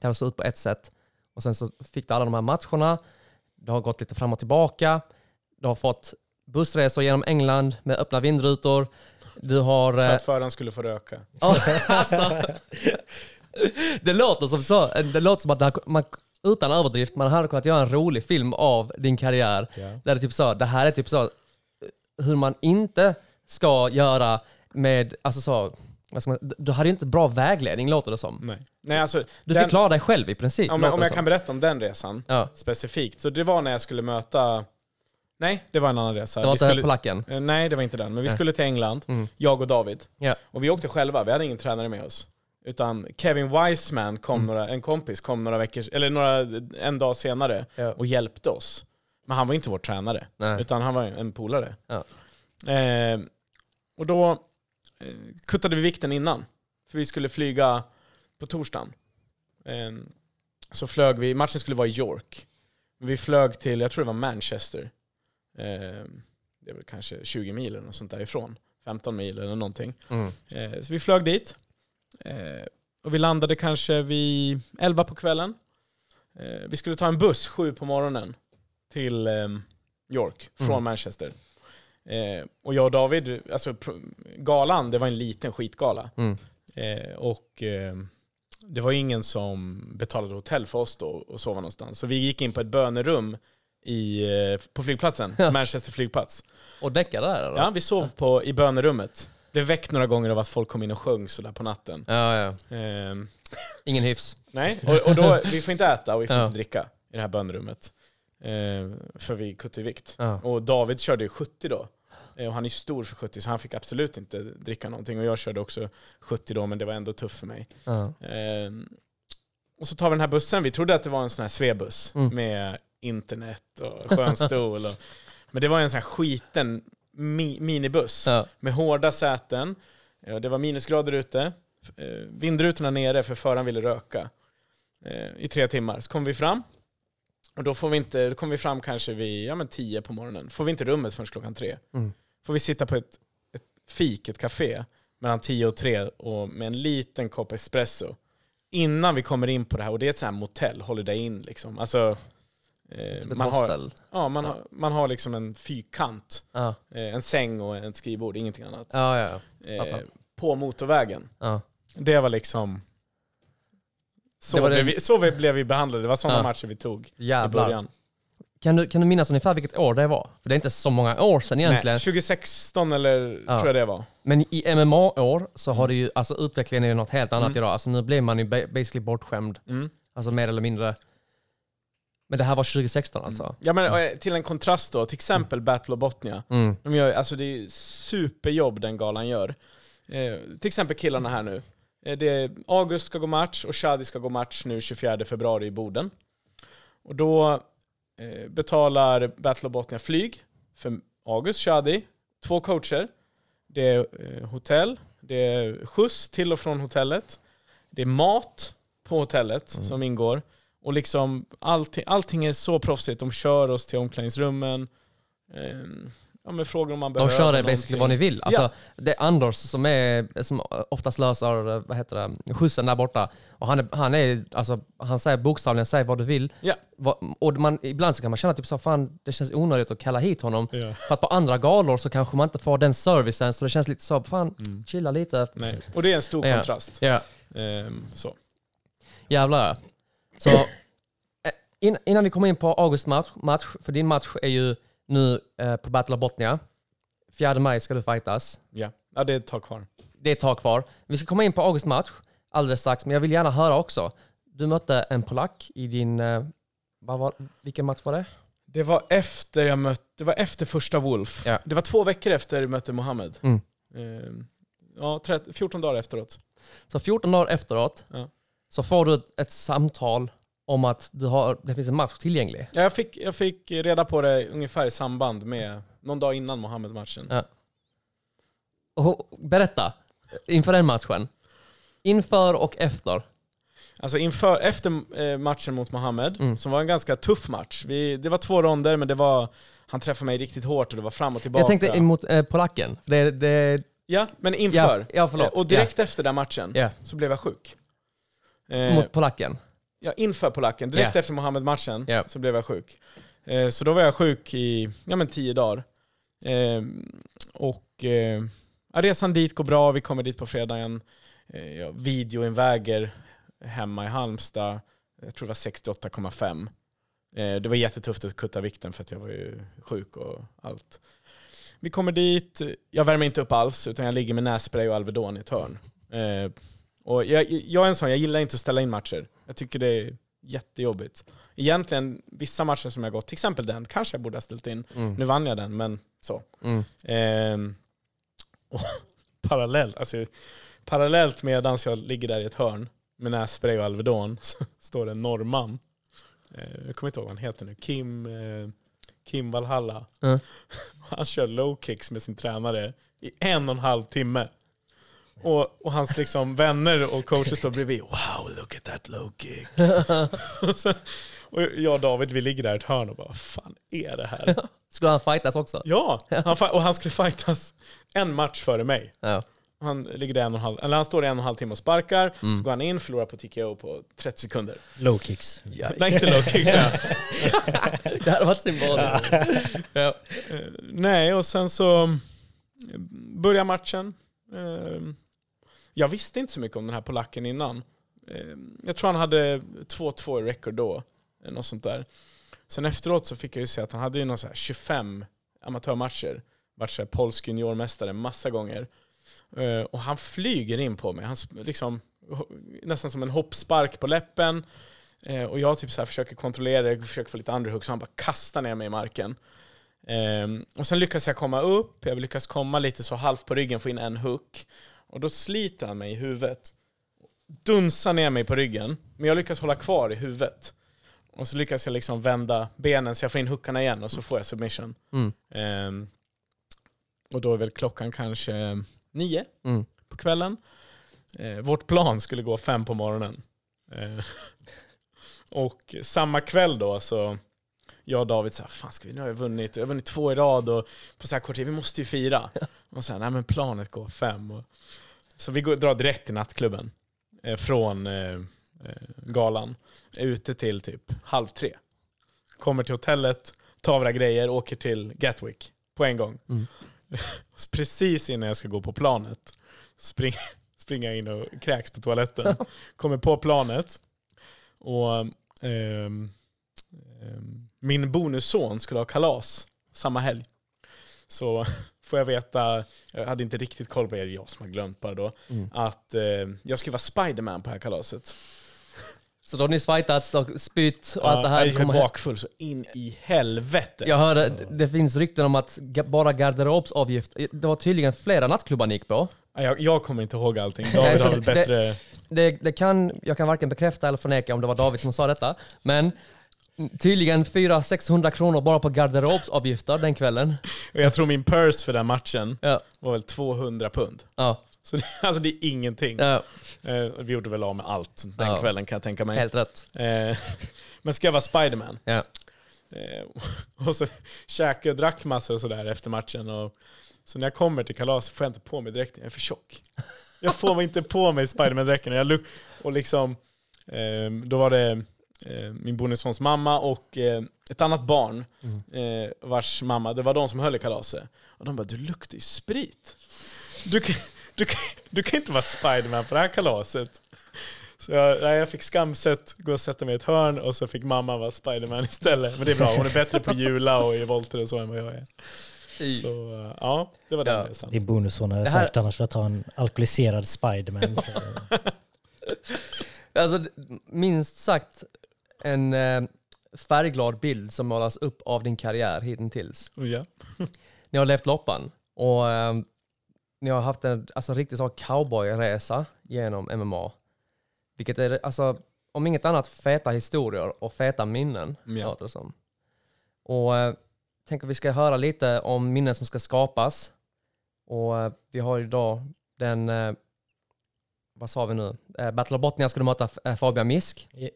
Speaker 1: Det har såg ut på ett sätt och sen så fick du alla de här matcherna. Det har gått lite fram och tillbaka. Du har fått bussresor genom England med öppna vindrutor. Du har...
Speaker 3: För
Speaker 1: eh,
Speaker 3: att föraren skulle få röka. [laughs]
Speaker 1: Alltså, det låter som så. Det låter som att har, man, utan överdrift, man hade kunnat göra en rolig film av din karriär. Där det typ så, det här är typ så hur man inte ska göra med, alltså så, du hade ju inte bra vägledning låter det som.
Speaker 3: Nej. Nej, alltså,
Speaker 1: Du
Speaker 3: den-
Speaker 1: fick klara dig själv i princip.
Speaker 3: om, om jag
Speaker 1: som.
Speaker 3: kan berätta om den resan
Speaker 1: Ja.
Speaker 3: specifikt. Så det var när jag skulle möta... Nej, det var en annan resa.
Speaker 1: Det var inte
Speaker 3: skulle,
Speaker 1: polacken.
Speaker 3: Eh, Nej, det var inte den. Men vi
Speaker 1: Nej.
Speaker 3: skulle till England,
Speaker 1: Mm.
Speaker 3: jag och David.
Speaker 1: Ja.
Speaker 3: Och vi åkte själva, vi hade ingen tränare med oss. Utan Kevin Wiseman, kom
Speaker 1: Mm.
Speaker 3: några, en kompis, kom några veckor, eller några, en dag senare
Speaker 1: Ja.
Speaker 3: och hjälpte oss. Men han var inte vår tränare,
Speaker 1: Nej.
Speaker 3: utan han var en polare.
Speaker 1: Ja.
Speaker 3: Eh, och då eh, kuttade vi vikten innan, för vi skulle flyga på torsdagen. Eh, så flög vi, matchen skulle vara i York. Vi flög till, jag tror det var Manchester. Eh, det är väl kanske 20 mil eller något sånt därifrån. 15 mil eller någonting.
Speaker 1: Mm.
Speaker 3: Eh, så vi flög dit. Eh, och vi landade kanske vid 11 på kvällen. Vi skulle ta en buss 7 på morgonen till eh, York från
Speaker 1: Mm.
Speaker 3: Manchester. Och jag och David, alltså galan, det var en liten skitgala.
Speaker 1: Mm.
Speaker 3: Och eh, det var ingen som betalade hotell för oss då och sova någonstans. Så vi gick in på ett bönerum i, eh, på flygplatsen. Manchester flygplats.
Speaker 1: Och däckade där eller?
Speaker 3: Ja, vi sov på, i bönerummet. Blev väckt några gånger av att folk kom in och sjöng sådär på natten.
Speaker 1: ja, ja.
Speaker 3: Ehm,
Speaker 1: Ingen hyfs.
Speaker 3: nej, och, och då, vi får inte äta och vi får
Speaker 1: Ja.
Speaker 3: inte dricka i det här bönerummet. Ehm, för vi kuttade i vikt.
Speaker 1: Ja.
Speaker 3: Och David körde ju 70 då. Eh, Och han är stor för 70 så han fick absolut inte dricka någonting. Och jag körde också 70 då men det var ändå tufft för mig.
Speaker 1: Ja.
Speaker 3: Ehm, och så tar vi den här bussen. Vi trodde att det var en sån här svebuss
Speaker 1: Mm.
Speaker 3: med internet och skön [laughs] stol. Och, men det var en sån här skiten mi, minibuss
Speaker 1: Ja.
Speaker 3: med hårda säten. Det var minusgrader ute. Eh, Vindrutorna nere för föraren ville röka. Eh, I tre timmar. Så kom vi fram. Och då får vi inte, då kom vi fram kanske vid ja, men tio på morgonen. Får vi inte rummet förrän klockan tre.
Speaker 1: Mm.
Speaker 3: Får vi sitta på ett, ett fik, ett café, mellan tio och tre och med en liten kopp espresso. Innan vi kommer in på det här, och det är ett sånt här motell, Holiday Inn liksom. Alltså, eh,
Speaker 1: Typ ett
Speaker 3: man, har, ja, man, Har, man har liksom en fyrkant,
Speaker 1: Ja.
Speaker 3: eh, en säng och ett skrivbord, ingenting annat.
Speaker 1: Ja, ja, ja.
Speaker 3: Eh, på motorvägen.
Speaker 1: ja.
Speaker 3: Det var liksom... Så,
Speaker 1: Det var det-
Speaker 3: blev, vi, så vi, blev vi behandlade, det var sådana
Speaker 1: Ja.
Speaker 3: matcher vi tog i
Speaker 1: Jävlar.
Speaker 3: början.
Speaker 1: Kan du, kan du minnas ungefär vilket år det var? För det är inte så många år sedan egentligen.
Speaker 3: Nej, 2016 eller
Speaker 1: Ja.
Speaker 3: tror jag det var.
Speaker 1: Men i MMA-år så har det ju, alltså utvecklingen är ju något helt annat
Speaker 3: Mm.
Speaker 1: idag. Alltså nu blir man ju ba- basically bortskämd.
Speaker 3: Mm.
Speaker 1: Alltså mer eller mindre. Men det här var 2016 alltså?
Speaker 3: Ja, men, eh, till en kontrast då, till exempel Battle of Botnia.
Speaker 1: Mm.
Speaker 3: De gör, alltså det är superjobb den galan gör. Eh, till exempel killarna här nu. Eh, det är, August ska gå match och Shadi ska gå match nu 24 februari i Boden. Och då eh, betalar Battle of Botnia flyg för August, Shadi, två coacher. Det är eh, hotell, det är skjuts till och från hotellet. Det är mat på hotellet som ingår. Och liksom allting, allting är så proffsigt. De kör oss till omklädningsrummen. Eh, ja, men frågar om man
Speaker 1: De
Speaker 3: behöver
Speaker 1: kör er basically vad ni vill. Alltså,
Speaker 3: Ja.
Speaker 1: Det är Anders som, är, som oftast löser vad heter det, skjutsen där borta. Och han, är, han, är, alltså, han säger bokstavligen, säg vad du vill.
Speaker 3: Ja.
Speaker 1: Och man, ibland så kan man känna typ så, fan det känns onödigt att kalla hit honom.
Speaker 3: Ja.
Speaker 1: För att på andra galor så kanske man inte får den servicen, så det känns lite så, fan chilla lite.
Speaker 3: Mm. Nej. Och det är en stor kontrast.
Speaker 1: Ja,
Speaker 3: Ehm, så.
Speaker 1: jävlar. Så eh, in, innan vi kommer in på August match, match, för din match är ju nu eh, på Battle of Botnia. 4 maj ska du fightas.
Speaker 3: Ja. ja, det är ett tag kvar.
Speaker 1: Det är ett tag kvar. Vi ska komma in på August match alldeles strax, men jag vill gärna höra också. Du mötte en polack i din... Eh, vad var, vilken match var det?
Speaker 3: Det var efter jag mötte, det var efter första Wolf.
Speaker 1: Ja.
Speaker 3: Det var två veckor efter jag mötte Mohammed.
Speaker 1: Mm.
Speaker 3: Ehm, ja, 30, 14 dagar efteråt.
Speaker 1: Så 14 dagar efteråt
Speaker 3: Ja.
Speaker 1: Så får du ett, ett samtal om att du har, det finns en match tillgänglig.
Speaker 3: Ja, jag, fick, jag fick reda på det ungefär i samband med, någon dag innan Mohammed-matchen.
Speaker 1: Ja. Och, berätta, inför den matchen. Inför och efter.
Speaker 3: Alltså inför, efter eh, matchen mot Mohammed,
Speaker 1: Mm.
Speaker 3: som var en ganska tuff match. Vi, det var två ronder, men det var, han träffade mig riktigt hårt och det var fram och tillbaka.
Speaker 1: Jag tänkte emot eh, polacken. Det, det,
Speaker 3: Ja, men inför.
Speaker 1: Ja, ja, förlåt.
Speaker 3: Och direkt efter den matchen
Speaker 1: Ja.
Speaker 3: så blev jag sjuk. Eh,
Speaker 1: mot polacken.
Speaker 3: Ja, inför polacken. Direkt
Speaker 1: Ja.
Speaker 3: efter Mohammed-matchen
Speaker 1: Ja.
Speaker 3: så blev jag sjuk. Eh, så då var jag sjuk i ja, men tio dagar. Eh, och eh, resan dit går bra, vi kommer dit på fredagen. Eh, jag videoinväger hemma i Halmstad, jag tror det var 68,5. Eh, det var jättetufft att kutta vikten för att jag var ju sjuk och allt. Vi kommer dit, jag värmer inte upp alls utan jag ligger med nässpray och Alvedon i ett hörn. Och jag, jag är en sån, jag gillar inte att ställa in matcher. Jag tycker det är jättejobbigt. Egentligen, vissa matcher som jag gått, till exempel den, kanske jag borde ha ställt in.
Speaker 1: Mm.
Speaker 3: Nu vann jag den, men så.
Speaker 1: Mm.
Speaker 3: Ehm, [laughs] och parallellt, alltså, parallellt medan jag ligger där i ett hörn med nässpray och Alvedon [laughs] så står det en norrman. Eh, jag kommer inte ihåg vad han heter nu. Kim, eh, Kim Valhalla.
Speaker 1: Mm. [laughs]
Speaker 3: Han kör low kicks med sin tränare i en och en halv timme. Och, och hans liksom vänner och coacher står bredvid. Wow, look at that low kick. och, så, och jag och David, vi ligger där i ett hörn och bara, vad fan är det här? [laughs]
Speaker 1: Skulle han fightas också?
Speaker 3: Ja, han, och han skulle fightas en match före mig.
Speaker 1: Ja.
Speaker 3: Han, ligger där en och en halv, eller han står i en och en halv timme och sparkar, så går han in, förlorar på TKO på 30 sekunder.
Speaker 2: Low kicks.
Speaker 3: Nej, inte low kicks. ja. [laughs]
Speaker 1: Det hade varit symboliskt. [laughs] ja.
Speaker 3: Eh, Nej, och sen så eh, börjar matchen. Jag visste inte så mycket om den här polacken innan. Ehm, jag tror han hade 2-2 i record då. Något sånt där. Sen efteråt så fick jag ju se att han hade ju någon så här 25 amatörmatcher. Varit så här polsk juniormästare massa gånger. Ehm, och han flyger in på mig. Han liksom, nästan som en hoppspark på läppen. Ehm, och jag typ så här försöker kontrollera det, försöker få lite underhook, så han bara kastar ner mig i marken. Och sen lyckas jag komma upp, jag lyckas komma lite så halvt på ryggen, få in en hook. Och då sliter han mig i huvudet. Dunsar ner mig på ryggen, men jag lyckas hålla kvar i huvudet. Och så lyckas jag liksom vända benen så jag får in hookarna igen och så får jag submission.
Speaker 1: Mm.
Speaker 3: Ehm, och då är väl klockan kanske nio
Speaker 1: Mm.
Speaker 3: på kvällen. Eh, vårt plan skulle gå fem på morgonen. Eh, [laughs] och samma kväll då så jag och David sa, fan ska vi, nu har jag vunnit, jag har vunnit två i rad och på så här kort tid, vi måste ju fira. Och här, nej men planet går fem. Och, så vi går, drar direkt till nattklubben eh, från eh, eh, galan. Är ute till typ halv tre. Kommer till hotellet, tar våra grejer, åker till Gatwick på en gång.
Speaker 1: Mm. [laughs]
Speaker 3: Precis innan jag ska gå på planet spring, [laughs] springer jag in och kräks på toaletten. Kommer på planet och ehm, min bonusson skulle ha kalas samma helg. Så [laughs] får jag veta, jag hade inte riktigt koll på det, jag som har glömt bara då,
Speaker 1: Mm.
Speaker 3: att eh, jag skulle vara Spiderman på det här kalaset.
Speaker 1: Så då har ni fightats och spytt och allt det här.
Speaker 3: Jag är bakfull så in i helvete.
Speaker 1: Jag hörde, det finns rykten om att bara garderobsavgift, det var tydligen flera nattklubbar ni gick på.
Speaker 3: Jag, jag kommer inte ihåg allting. [laughs] David har väl
Speaker 1: det-
Speaker 3: bättre...
Speaker 1: Det, det kan, jag kan varken bekräfta eller förneka om det var David som sa detta, men tydligen 400-600 kronor bara på garderobsavgifter den kvällen.
Speaker 3: Och jag tror min purse för den matchen
Speaker 1: Ja,
Speaker 3: var väl 200 pund.
Speaker 1: ja,
Speaker 3: Så det, [laughs] alltså det är ingenting.
Speaker 1: ja
Speaker 3: Eh, vi gjorde väl av med allt den
Speaker 1: Ja.
Speaker 3: kvällen kan jag tänka mig.
Speaker 1: helt rätt.
Speaker 3: Eh, [laughs] men ska jag vara Spiderman?
Speaker 1: Ja.
Speaker 3: Eh, [laughs] och så käkade och drack massor och sådär efter matchen. Och, så när jag kommer till kalas får jag inte på mig dräkten, jag är för tjock. Jag får inte på mig Spiderman-dräkten. Och liksom, eh, då var det min bonussons mamma och eh, ett annat barn eh, vars mamma, det var de som höll i kalaset. Och de bara, du luktar ju sprit. Du kan, du, kan, du kan inte vara Spiderman på det här kalaset. Så jag, jag fick skamset gå och sätta mig i ett hörn och så fick mamma vara Spiderman istället. Men det är bra, hon är bättre på jula och i volter och så än vad jag är. Så eh, ja, det var den
Speaker 1: Ja.
Speaker 3: resan.
Speaker 2: Din bonusson hade
Speaker 1: Det här-
Speaker 2: sagt annars för att ha en alkoholiserad Spiderman. [laughs]
Speaker 1: Alltså, minst sagt en eh, färgglad bild som målas upp av din karriär hittills.
Speaker 3: Ja.
Speaker 1: Ni har levt loppan och eh, ni har haft en alltså, riktigt så cowboyresa genom MMA. Vilket är, alltså, om inget annat, feta historier och feta minnen.
Speaker 3: Ja.
Speaker 1: låter det som. Och eh, tänker vi ska höra lite om minnen som ska skapas. Och eh, vi har idag den, eh, vad sa vi nu? Eh, Battle of Botnia ska du möta eh, Fabian Misk.
Speaker 2: Ja.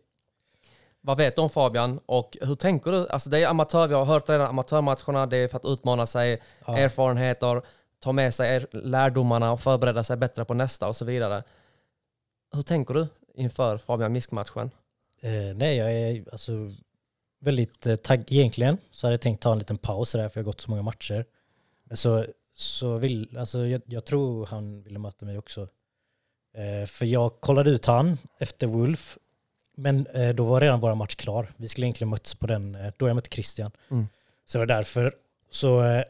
Speaker 1: Vad vet du om Fabian och hur tänker du? Alltså det är amatör, vi har hört redan amatörmatcherna, det är för att utmana sig,
Speaker 2: Ja.
Speaker 1: erfarenheter, ta med sig er lärdomarna och förbereda sig bättre på nästa och så vidare. Hur tänker du inför Fabian Misk-matchen?
Speaker 2: Eh, nej, jag är alltså väldigt eh, tagg. Egentligen så hade jag tänkt ta en liten paus där för jag har gått så många matcher. Men så, så vill, alltså jag, jag tror han ville möta mig också. Eh, för jag kollade ut han efter Wolf. Men eh, då var redan vår match klar. Vi skulle egentligen mötts på den, eh, då jag mötte Christian.
Speaker 1: Mm.
Speaker 2: Så det var därför. Så, eh,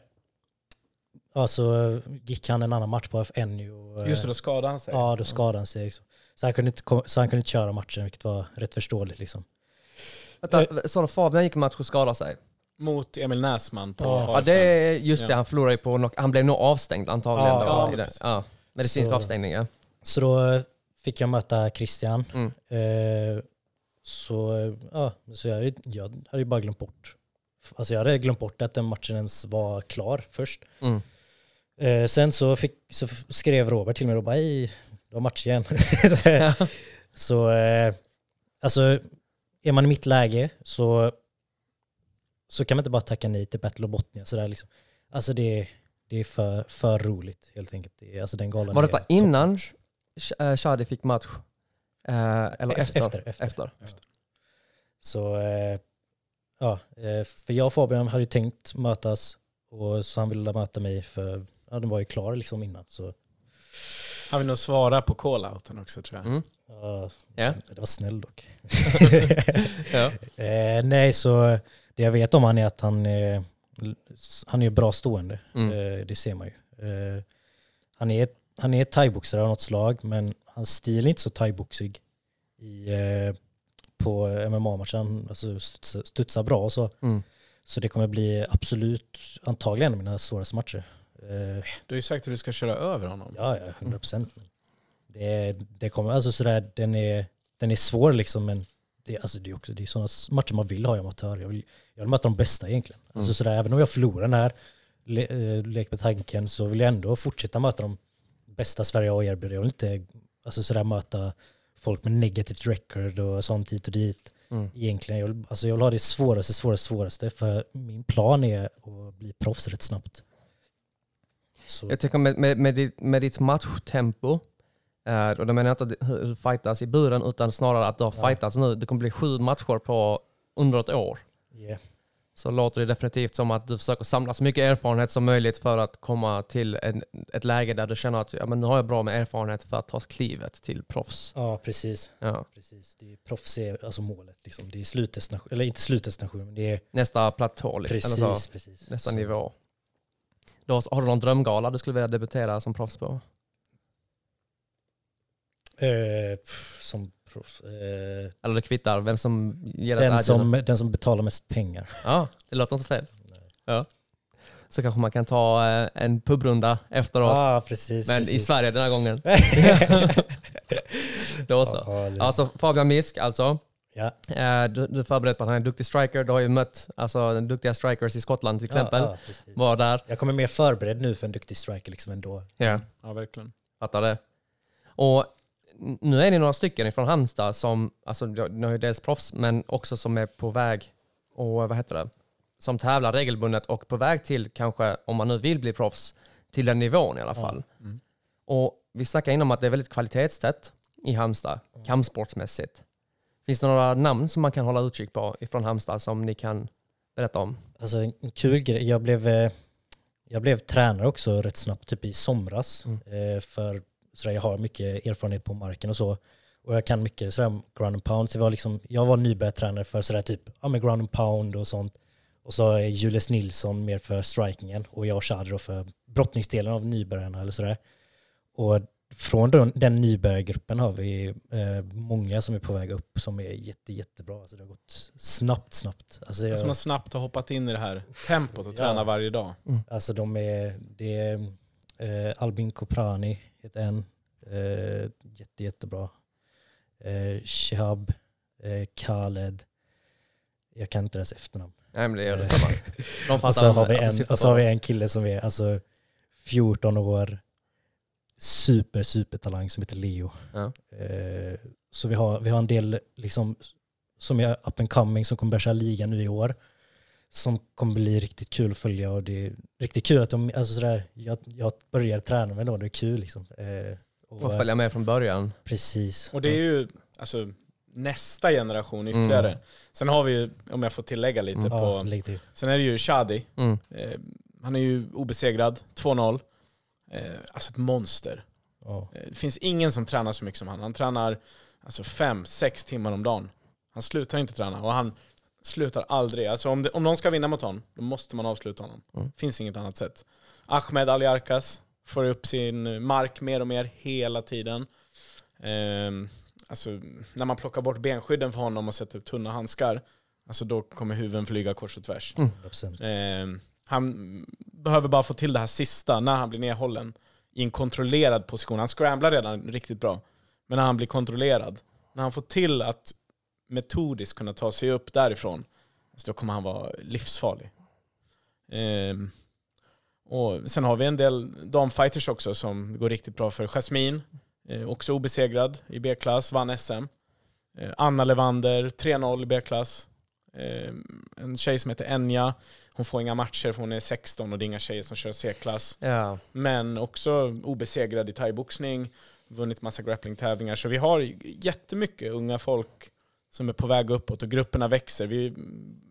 Speaker 2: ja, så gick han en annan match på FNU. Och,
Speaker 3: Just det, då skadade han sig.
Speaker 2: Ja, då skadade han sig. Liksom. Så, han kunde inte, så han kunde inte köra matchen, vilket var rätt förståeligt. Liksom.
Speaker 1: Vänta, sa du Fabian gick match och skadade sig?
Speaker 3: Mot Emil Näsman på
Speaker 2: Ja.
Speaker 1: Ja, det är just det. Han förlorade ju på knock- Han blev nog avstängd antagligen.
Speaker 2: Ja,
Speaker 1: då,
Speaker 3: ja,
Speaker 1: i det.
Speaker 3: precis.
Speaker 1: ja. Medicinsk
Speaker 2: Så-
Speaker 1: avstängning, ja.
Speaker 2: Så då fick jag möta Christian.
Speaker 1: Mm.
Speaker 2: Eh, så, ja, så jag, jag hade ju bara glömt bort Alltså jag hade glömt bort att den matchen ens var klar först.
Speaker 1: Mm.
Speaker 2: Eh, sen så, fick, så skrev Robert till mig och bara hej, du har match igen. [laughs] så eh, alltså, är man i mitt läge så, så kan man inte bara tacka nej till Battle of Botnia. Sådär liksom. Alltså det, det är för, för roligt helt enkelt. Det alltså den galan
Speaker 1: Var detta innan Sh- eh, Shadi fick match? Eh, eller
Speaker 2: Ef-
Speaker 1: efter?
Speaker 2: efter, efter. Så eh, ja, eh, för jag och Fabian hade ju tänkt mötas och så han ville möta mig för ja, den var ju klar liksom innan. Så
Speaker 3: Har vi nog svarat på call-outen också tror jag.
Speaker 1: Mm.
Speaker 2: ja,
Speaker 1: Ja.
Speaker 2: det var snäll dock. [laughs]
Speaker 1: Ja.
Speaker 2: eh, nej, så det jag vet om han är att han, eh, han är bra stående.
Speaker 1: Mm.
Speaker 2: Eh, det ser man ju. Han är, han är thaiboxare av något slag men hans stil är inte så thaiboxig i, eh, på MMA-matchen. Alltså studsar, bra och så.
Speaker 1: Mm.
Speaker 2: Så det kommer bli absolut, antagligen en av mina svåraste matcher. Eh,
Speaker 3: Du har ju sagt att du ska köra över honom.
Speaker 2: ja, ja, 100 procent. Det, det kommer, alltså sådär, den är, den är svår liksom men det, alltså det är också det är sådana matcher man vill ha i amatör. Jag vill, jag vill möta de bästa egentligen. Alltså
Speaker 1: Mm.
Speaker 2: sådär, även om jag förlorar den här le, eh, lek med tanken så vill jag ändå fortsätta möta de bästa Sverige har att erbjuda. Jag vill inte alltså sådär, möta folk med negativt record och sånt hit och dit.
Speaker 1: Mm.
Speaker 2: Egentligen, jag vill, alltså jag vill ha det svåraste, svåraste, svåraste för min plan är att bli proffs rätt snabbt. Så,
Speaker 1: Jag tänker med, med, med, ditt, med ditt matchtempo, eh, och då menar jag inte att du fightas i buren utan snarare att du har
Speaker 2: Ja.
Speaker 1: fightats nu. Det kommer bli sju matcher på under ett år.
Speaker 2: yeah.
Speaker 1: Så låter det definitivt som att du försöker samla så mycket erfarenhet som möjligt för att komma till en, ett läge där du känner att ja, men nu har jag bra med erfarenhet för att ta klivet till proffs.
Speaker 2: Ja, precis.
Speaker 1: Ja.
Speaker 2: precis. Det är proffs är alltså målet. Liksom. Det är slutdestination, eller inte slutdestination, men det är
Speaker 1: Nästa platå, liksom.
Speaker 2: precis.
Speaker 1: eller så,
Speaker 2: precis.
Speaker 1: nästa
Speaker 2: Så-
Speaker 1: nivå. Då, har du någon drömgala du skulle vilja debutera som proffs på?
Speaker 2: Eh, som proffs. Eh,
Speaker 1: Eller det kvittar vem som ger
Speaker 2: den, som, den som betalar mest pengar.
Speaker 1: Ja, det låter inte fel. Ja. Så kanske man kan ta eh, en pubrunda efteråt.
Speaker 2: Ja, precis.
Speaker 1: men i
Speaker 2: precis.
Speaker 1: Sverige den här gången. [laughs] [laughs] Då så. Alltså Fabian Misk alltså.
Speaker 2: ja.
Speaker 1: Eh, Du, du är förberedd på att han är en duktig striker. Du har ju mött alltså, den duktiga strikers i Skottland till exempel.
Speaker 2: Ja, ja.
Speaker 1: Var där.
Speaker 2: Jag kommer mer förberedd nu för en duktig striker liksom ändå.
Speaker 1: Ja,
Speaker 3: Ja, verkligen.
Speaker 1: fattar det. Och nu är ni några stycken från Halmstad som, alltså ja, har ju dels proffs, men också som är på väg och vad heter det? Som tävlar regelbundet och på väg till kanske, om man nu vill bli proffs, till den nivån i alla fall.
Speaker 3: Mm.
Speaker 1: Och vi snackade innan om att det är väldigt kvalitetstätt i Halmstad, kampsportsmässigt. Finns det några namn som man kan hålla utkik på ifrån Halmstad som ni kan berätta om?
Speaker 2: Alltså en en kul grej, jag blev, eh, jag blev tränare också rätt snabbt, typ i somras.
Speaker 1: Mm.
Speaker 2: Eh, För sådär, jag har mycket erfarenhet på marken och så. Och jag kan mycket sådär ground and pound. Så jag var, liksom, jag var nybörjartränare för sådär typ, ja men ground and pound och sånt. Och så är Julius Nilsson mer för strikingen och jag och då för brottningsdelen av nybörjarna eller sådär. Och från den, den nybörjargruppen har vi eh, många som är på väg upp som är jätte, jättebra. Alltså det har gått snabbt, snabbt. Alltså jag,
Speaker 3: Som har snabbt har hoppat in i det här tempot och
Speaker 2: Ja.
Speaker 3: tränar varje dag.
Speaker 2: Alltså de är, det är eh, Albin Koprani heter en, eh, jätte, jättebra. Eh, Shihab, eh, Khaled, jag kan inte deras efternamn.
Speaker 1: Nej men det gör detsamma. [laughs] De fattar
Speaker 2: Och så, har vi en, och så har vi en kille som är alltså 14 år, super, super talang som heter Leo.
Speaker 1: Ja.
Speaker 2: Eh, så vi har, vi har en del liksom, som är up and coming som kommer börja köra ligan nu i år. Som kommer bli riktigt kul att följa och det är riktigt kul att de, alltså sådär, jag, jag börjar träna med dem, det är kul liksom. Eh, och,
Speaker 1: Får följa med från början.
Speaker 2: Precis.
Speaker 3: Och det är ju alltså, nästa generation ytterligare.
Speaker 1: Mm.
Speaker 3: Sen har vi ju, om jag får tillägga lite,
Speaker 1: Mm.
Speaker 2: Ja,
Speaker 3: på,
Speaker 2: lägg till.
Speaker 3: sen är det ju Shadi.
Speaker 1: Mm.
Speaker 3: Eh, han är ju obesegrad, 2-0. Eh, alltså ett monster.
Speaker 2: Ja.
Speaker 3: Eh, Det finns ingen som tränar så mycket som han. Han tränar alltså fem, sex timmar om dagen. Han slutar inte träna och han slutar aldrig. Alltså om, det, om någon ska vinna mot honom, då måste man avsluta honom.
Speaker 1: Mm.
Speaker 3: finns inget annat sätt. Ahmed Aliarkas får upp sin mark mer och mer hela tiden. Ehm, alltså, när man plockar bort benskydden för honom och sätter upp tunna handskar, alltså då kommer huvuden flyga kors och tvärs.
Speaker 2: 100%.
Speaker 3: Ehm, han behöver bara få till det här sista när han blir nedhållen i en kontrollerad position. Han scramblar redan riktigt bra, men när han blir kontrollerad, när han får till att metodiskt kunna ta sig upp därifrån, Så då kommer han vara livsfarlig. Ehm, och sen har vi en del damfighters också som går riktigt bra för. Jasmin, eh, också obesegrad i B-klass, vann SM. Eh, Anna Levander, 3-0 i B-klass. Eh, en tjej som heter Enja, hon får inga matcher för hon är 16 och det är inga tjejer som kör C-klass.
Speaker 1: Ja.
Speaker 3: Men också obesegrad i thaiboxning, vunnit massa grapplingtävlingar. Så vi har jättemycket unga folk som är på väg uppåt och grupperna växer. Vi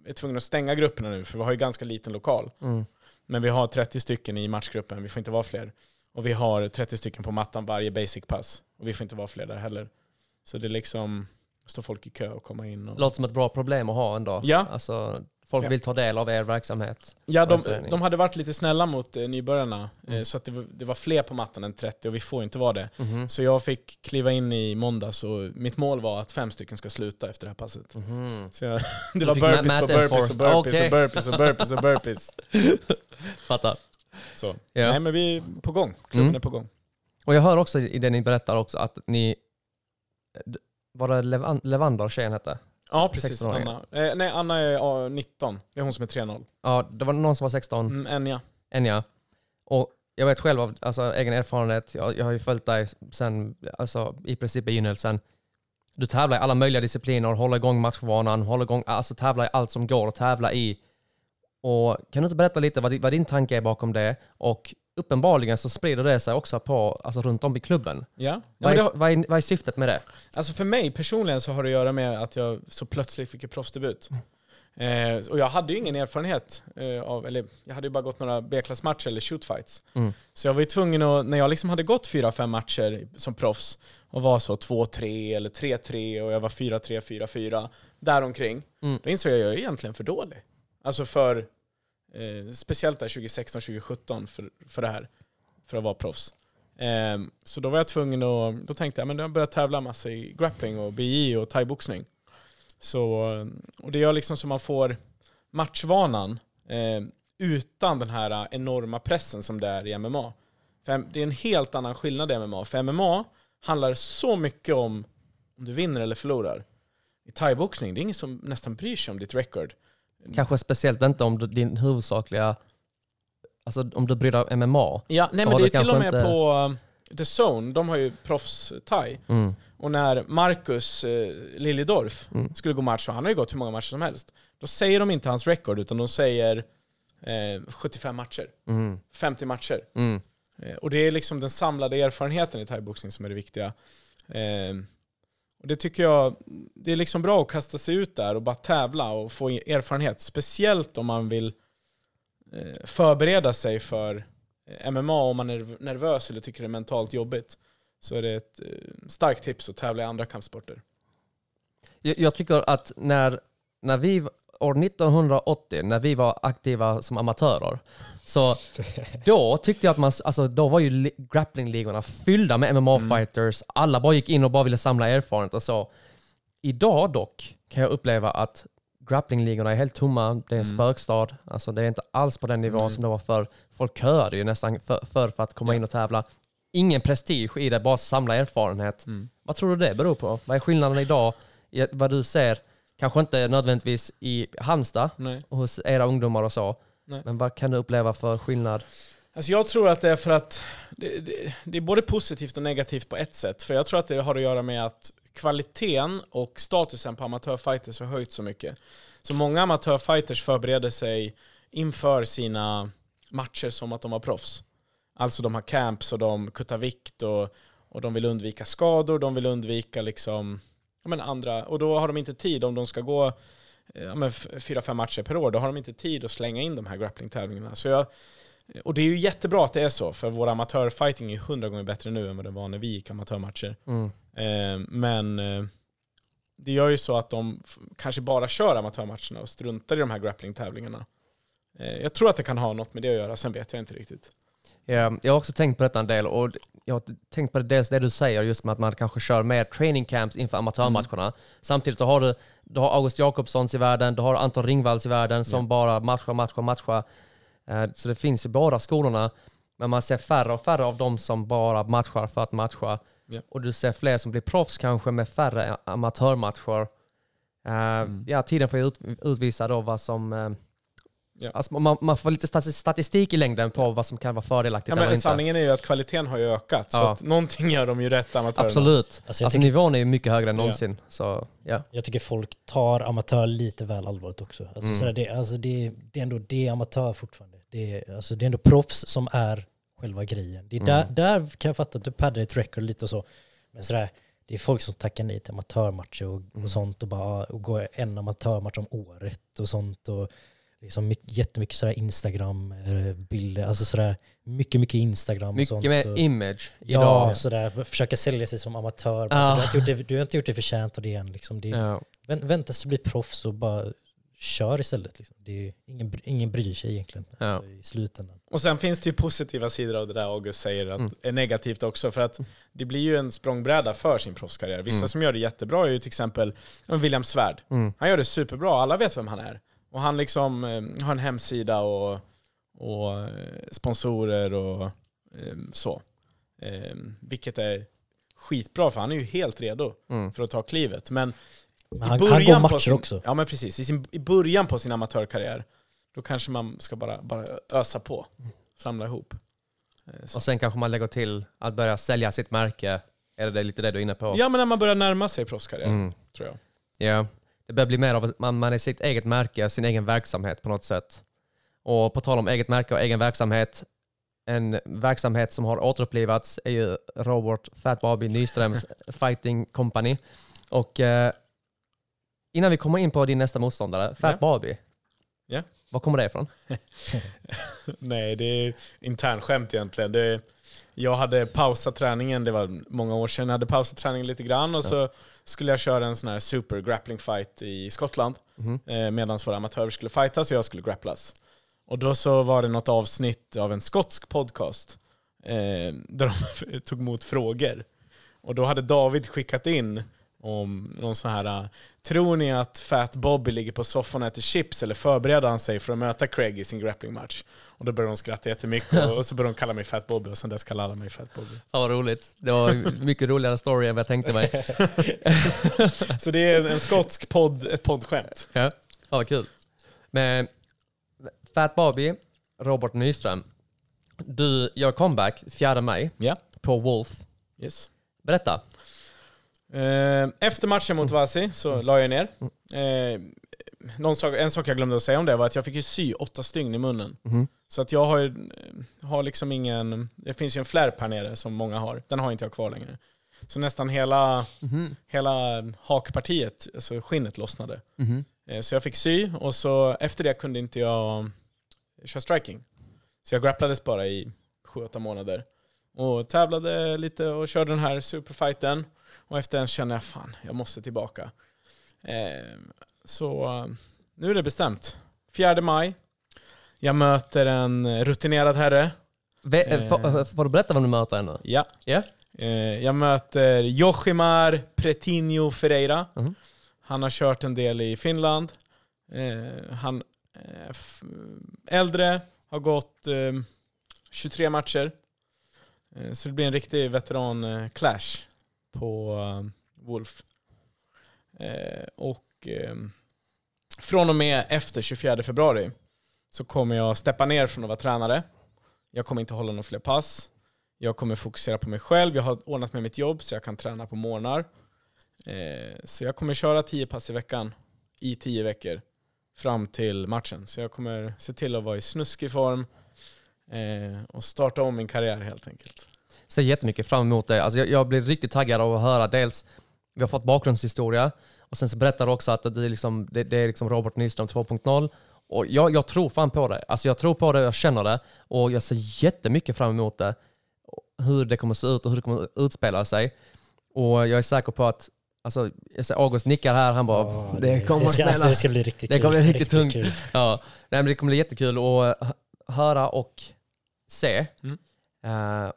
Speaker 3: är tvungna att stänga grupperna nu för vi har ju ganska liten lokal.
Speaker 1: Mm.
Speaker 3: Men vi har 30 stycken i matchgruppen, vi får inte vara fler. Och vi har 30 stycken på mattan varje basic pass. Och vi får inte vara fler där heller. Så det är liksom, står folk i kö och komma in. Och...
Speaker 1: Låter som ett bra problem att ha ändå.
Speaker 3: Ja.
Speaker 1: Alltså, folk
Speaker 3: Ja.
Speaker 1: vill ta del av er verksamhet.
Speaker 3: Ja,
Speaker 1: och
Speaker 3: de, de hade varit lite snälla mot eh, nybörjarna. Eh,
Speaker 1: Mm.
Speaker 3: så att det, var, det var fler på mattan än 30 och vi får inte vara det.
Speaker 1: Mhm.
Speaker 3: Så jag fick kliva in i måndags och mitt mål var att fem stycken ska sluta efter det här passet.
Speaker 1: Mhm.
Speaker 3: Så jag, det
Speaker 1: Du
Speaker 3: var burpees på burpees och burpees
Speaker 1: Okej.
Speaker 3: och burpees och burpees och burpees. [laughs]
Speaker 1: Fattar.
Speaker 3: Så.
Speaker 1: Ja.
Speaker 3: Nej men vi är på gång. Klubben
Speaker 1: Mm.
Speaker 3: är på gång.
Speaker 1: Och jag hör också i det ni berättar också att ni... Var det Levan- Levander tjejen hette?
Speaker 3: Ja precis,
Speaker 1: 16-åringen.
Speaker 3: Anna. Eh, nej, Anna är ja, 19. Det är hon som är 3-0.
Speaker 1: Ja, det var någon som var 16.
Speaker 3: Mm, Enja.
Speaker 1: än jag. Och jag vet själv av alltså, egen erfarenhet, jag, jag har ju följt dig sen, alltså, i princip begynnelsen. Du tävlar i alla möjliga discipliner, håller igång matchvanan, håller igång, alltså tävlar i allt som går att tävla i. Och kan du inte berätta lite vad, di- vad din tanke är bakom det? Och uppenbarligen så sprider det sig också på, alltså, runt om i klubben.
Speaker 3: Ja. ja
Speaker 1: Vad är,
Speaker 3: har,
Speaker 1: vad, är, vad är syftet med det?
Speaker 3: alltså för mig personligen så har det att göra med att jag så plötsligt fick en proffsdebut. Eh, och jag hade ju ingen erfarenhet eh, av, eller jag hade ju bara gått några B-klassmatcher eller shootfights.
Speaker 1: Mm.
Speaker 3: Så jag var ju tvungen att, när jag liksom hade gått fyra fem matcher som proffs och var så 2-3 eller 3-3 och jag var 4-3, 4-4, däromkring.
Speaker 1: Mm.
Speaker 3: Då insåg jag att jag är egentligen för dålig. Alltså för, eh, speciellt där 2016-2017 för, för det här, för att vara proffs. Eh, så då var jag tvungen att, då tänkte jag men jag börjar tävla massa i grappling och BJ och thaiboxning. Så, och det gör liksom så man får matchvanan eh, utan den här enorma pressen som det är i MMA. För det är en helt annan skillnad i MMA. För MMA handlar så mycket om om du vinner eller förlorar. I thaiboxning, det är ingen som nästan bryr sig om ditt record.
Speaker 1: Kanske speciellt inte om du, din huvudsakliga, alltså om du bryr dig om MMA.
Speaker 3: Ja, nej men det är till och med
Speaker 1: inte-
Speaker 3: på uh, The Zone, de har ju proffs-thai.
Speaker 1: Mm.
Speaker 3: Och när Marcus eh, Liljedorf
Speaker 1: Mm.
Speaker 3: skulle gå match, och han har ju gått hur många matcher som helst, då säger de inte hans record utan de säger eh, 75 matcher,
Speaker 1: Mm.
Speaker 3: 50 matcher.
Speaker 1: Mm.
Speaker 3: Eh, och det är liksom den samlade erfarenheten i thaiboxning som är det viktiga. Eh, och det tycker jag, det är liksom bra att kasta sig ut där och bara tävla och få erfarenhet. Speciellt om man vill eh, förbereda sig för eh, MMA om man är nervös eller tycker det är mentalt jobbigt. Så är det ett eh, starkt tips att tävla i andra kampsporter.
Speaker 1: Jag, jag tycker att när, när vi, år 1980, när vi var aktiva som amatörer, så [laughs] då tyckte jag att man, alltså då var ju li- grapplingligorna fyllda med MMA-fighters, alla bara gick in och bara ville samla erfarenhet och så. Idag dock kan jag uppleva att grapplingligorna är helt tomma, det är en spökstad, alltså det är inte alls på den nivån som det var förr. Folk köade ju nästan för, för, för att komma in och tävla. Ingen prestige i det, bara samla erfarenhet. Vad tror du det beror på? Vad är skillnaden idag i vad du ser, kanske inte nödvändigtvis i Halmstad
Speaker 3: Nej.
Speaker 1: och hos era ungdomar och så,
Speaker 3: Nej.
Speaker 1: men vad kan du uppleva för skillnad?
Speaker 3: Alltså jag tror att det är för att det, det, det är både positivt och negativt på ett sätt. För jag tror att det har att göra med att kvaliteten och statusen på amatörfighters har höjt så mycket. Så många amatörfighters förbereder sig inför sina matcher som att de var proffs. Alltså de har camps och de kuttar vikt och, och de vill undvika skador, de vill undvika liksom, ja men andra, och då har de inte tid om de ska gå eh, ja men fyra, fem matcher per år, då har de inte tid att slänga in de här grapplingtävlingarna. Så jag, och det är ju jättebra att det är så, för vår amatörfighting är hundra gånger bättre nu än vad det var när vi gick amatörmatcher.
Speaker 1: Mm.
Speaker 3: Eh, men eh, det gör ju så att de kanske bara kör amatörmatcherna och struntar i de här grapplingtävlingarna. Eh, jag tror att det kan ha något med det att göra, sen vet jag inte riktigt.
Speaker 1: Ja, jag har också tänkt på detta en del och jag har tänkt på det, dels det du säger just med att man kanske kör mer training camps inför amatörmatcherna. Samtidigt så har du, du har August Jakobssons i världen, du har Anton Ringvalls i världen som bara matchar, matchar, matchar. Eh, Så det finns i båda skolorna, men man ser färre och färre av dem som bara matchar för att matcha.
Speaker 3: Ja.
Speaker 1: Och du ser fler som blir proffs kanske med färre amatörmatcher. Eh, Ja, tiden får ju ut, utvisa då vad som...
Speaker 3: Ja.
Speaker 1: Alltså man, man får lite stati- statistik i längden på vad som kan vara fördelaktigt
Speaker 3: Ja,
Speaker 1: eller
Speaker 3: men
Speaker 1: inte.
Speaker 3: sanningen är ju att kvaliteten har ju ökat, så
Speaker 1: Ja.
Speaker 3: att någonting gör de ju rätt amatörerna.
Speaker 1: Absolut.
Speaker 2: Alltså
Speaker 1: Alltså,
Speaker 2: tycker-
Speaker 1: nivån är ju mycket högre än
Speaker 3: Ja.
Speaker 1: någonsin. Så ja.
Speaker 2: Jag tycker folk tar amatör lite väl allvarligt också. Alltså,
Speaker 1: Mm.
Speaker 2: sådär, det, alltså, det, det är ändå det är amatör fortfarande. Det är, alltså, det är ändå proffs som är själva grejen. Det är där,
Speaker 1: Mm.
Speaker 2: där kan jag fatta att du paddar ett record lite och så. Men sådär, det är folk som tackar nej till amatörmatcher och,
Speaker 1: Mm.
Speaker 2: och sånt och bara och går en amatörmatch om året och sånt. Och liksom mycket, jättemycket sådär Instagram-bilder, alltså sådär mycket, mycket Instagram och
Speaker 1: Mycket
Speaker 2: sånt.
Speaker 1: mer
Speaker 2: och,
Speaker 1: image
Speaker 2: Ja,
Speaker 1: idag.
Speaker 2: sådär, försöka sälja sig som amatör.
Speaker 1: Ah.
Speaker 2: Alltså, du, har inte gjort det, du har inte gjort det förtjänt av det än. Liksom. Det,
Speaker 1: Ja.
Speaker 2: Vänt, vänta tills du blir proffs och bara kör istället. Liksom. Det är, ingen, ingen bryr sig egentligen
Speaker 1: Ja.
Speaker 2: alltså, i slutändan.
Speaker 3: Och sen finns det ju positiva sidor av det där August säger att
Speaker 1: Mm.
Speaker 3: är negativt också, för att det blir ju en språngbräda för sin proffskarriär. Vissa
Speaker 1: Mm.
Speaker 3: som gör det jättebra är ju till exempel ja, William Svärd.
Speaker 1: Mm.
Speaker 3: Han gör det superbra, alla vet vem han är. Och han liksom eh, har en hemsida och, och eh, sponsorer och eh, så. Eh, vilket är skitbra, för han är ju helt redo
Speaker 1: Mm.
Speaker 3: för att ta klivet. Men
Speaker 2: Men
Speaker 3: i
Speaker 2: han,
Speaker 3: början
Speaker 2: han går
Speaker 3: på
Speaker 2: matcher
Speaker 3: sin,
Speaker 2: också.
Speaker 3: Ja men precis, I, sin, i början på sin amatörkarriär, då kanske man ska bara, bara ösa på. Samla ihop. Så.
Speaker 1: Och sen kanske man lägger till att börja sälja sitt märke. Är det lite det du är inne på?
Speaker 3: Ja men när man börjar närma sig proffskarriär,
Speaker 1: Mm.
Speaker 3: tror jag.
Speaker 1: Ja, det börjar bli mer av att man, man är sitt eget märke, sin egen verksamhet på något sätt. Och på tal om eget märke och egen verksamhet, en verksamhet som har återupplivats är ju Robert Fat Bobby Nyströms [laughs] Fighting Company. Och eh, innan vi kommer in på din nästa motståndare, Fat
Speaker 3: Ja.
Speaker 1: Bobby.
Speaker 3: Ja.
Speaker 1: Var kommer det ifrån? [laughs]
Speaker 3: Nej, det är internskämt egentligen. Det, jag hade pausat träningen, det var många år sedan, jag hade pausat träningen lite grann och så skulle jag köra en sån här super grappling fight i Skottland
Speaker 1: Mhm.
Speaker 3: eh, medan våra amatörer skulle fightas och jag skulle grapplas. Och då så var det något avsnitt av en skotsk podcast eh, där de [laughs] tog emot frågor. Och då hade David skickat in om någon sån här, uh, tror ni att Fat Bobby ligger på soffan och äter chips eller förbereder han sig för att möta Craig i sin grapplingmatch? Och då började de skratta jättemycket och, och så började de kalla mig Fat Bobby och sen dess kallar alla mig Fat Bobby.
Speaker 1: Ja, vad roligt. Det var mycket roligare story än vad jag tänkte mig. [laughs]
Speaker 3: Så det är en, skotsk podd, ett poddskämt.
Speaker 1: Ja, ja vad kul. Men Fat Bobby, Robert Nyström. Du gör comeback 4 maj
Speaker 3: Ja.
Speaker 1: på Wolf.
Speaker 3: Yes.
Speaker 1: Berätta.
Speaker 3: Eh, Efter matchen mot Vasi så la jag ner. Eh, någon sak, en sak jag glömde att säga om det var att jag fick ju sy åtta stygn i munnen.
Speaker 1: Mhm.
Speaker 3: Så att jag har, ju, eh, har liksom ingen... Det finns ju en flärp här nere som många har. Den har inte jag kvar längre. Så nästan hela,
Speaker 1: Mhm.
Speaker 3: hela hakpartiet, alltså skinnet lossnade. Eh, Så jag fick sy och så efter det kunde inte jag köra striking. Så jag grapplades bara i 7-8 månader. Och tävlade lite och körde den här superfighten. Och efter den kände jag fan, jag måste tillbaka. Eh, Så eh, nu är det bestämt. 4 maj. Jag möter en rutinerad herre.
Speaker 1: Ve-
Speaker 3: Eh.
Speaker 1: får, får du berätta vem du möter ännu?
Speaker 3: Ja.
Speaker 1: Ja.
Speaker 3: Eh, Jag möter Jochimar Pretinho Ferreira.
Speaker 1: Mhm.
Speaker 3: Han har kört en del i Finland. Eh, Han är f- äldre, har gått eh, 23 matcher. Eh, Så det blir en riktig veteran-clash på eh, Wolf. Eh, och eh, från och med efter 24 februari så kommer jag steppa ner från att vara tränare. Jag kommer inte hålla några fler pass. Jag kommer fokusera på mig själv. Jag har ordnat med mitt jobb så jag kan träna på morgnar. Så jag kommer köra 10 pass i veckan i 10 veckor fram till matchen. Så jag kommer se till att vara i snuskig form eh, och starta om min karriär helt enkelt.
Speaker 1: Ser jättemycket fram emot det. Alltså jag, jag blir riktigt taggad av att höra dels, vi har fått bakgrundshistoria och sen så berättar du också att det är, liksom, det, det är liksom Robert Nyström 2.0. Och jag, jag tror fan på det. Alltså jag tror på det, jag känner det och jag ser jättemycket fram emot det. Hur det kommer se ut och hur det kommer utspela sig. Och jag är säker på att, alltså, jag ser August nickar här, han bara
Speaker 2: Ja,
Speaker 1: det kommer
Speaker 2: det
Speaker 1: att
Speaker 2: ska, alltså, det ska bli riktigt
Speaker 1: Det
Speaker 2: kul.
Speaker 1: kommer bli riktigt tungt.
Speaker 2: kul.
Speaker 1: Ja, nej, men det kommer bli jättekul att höra och se.
Speaker 3: Mm.
Speaker 1: Eh,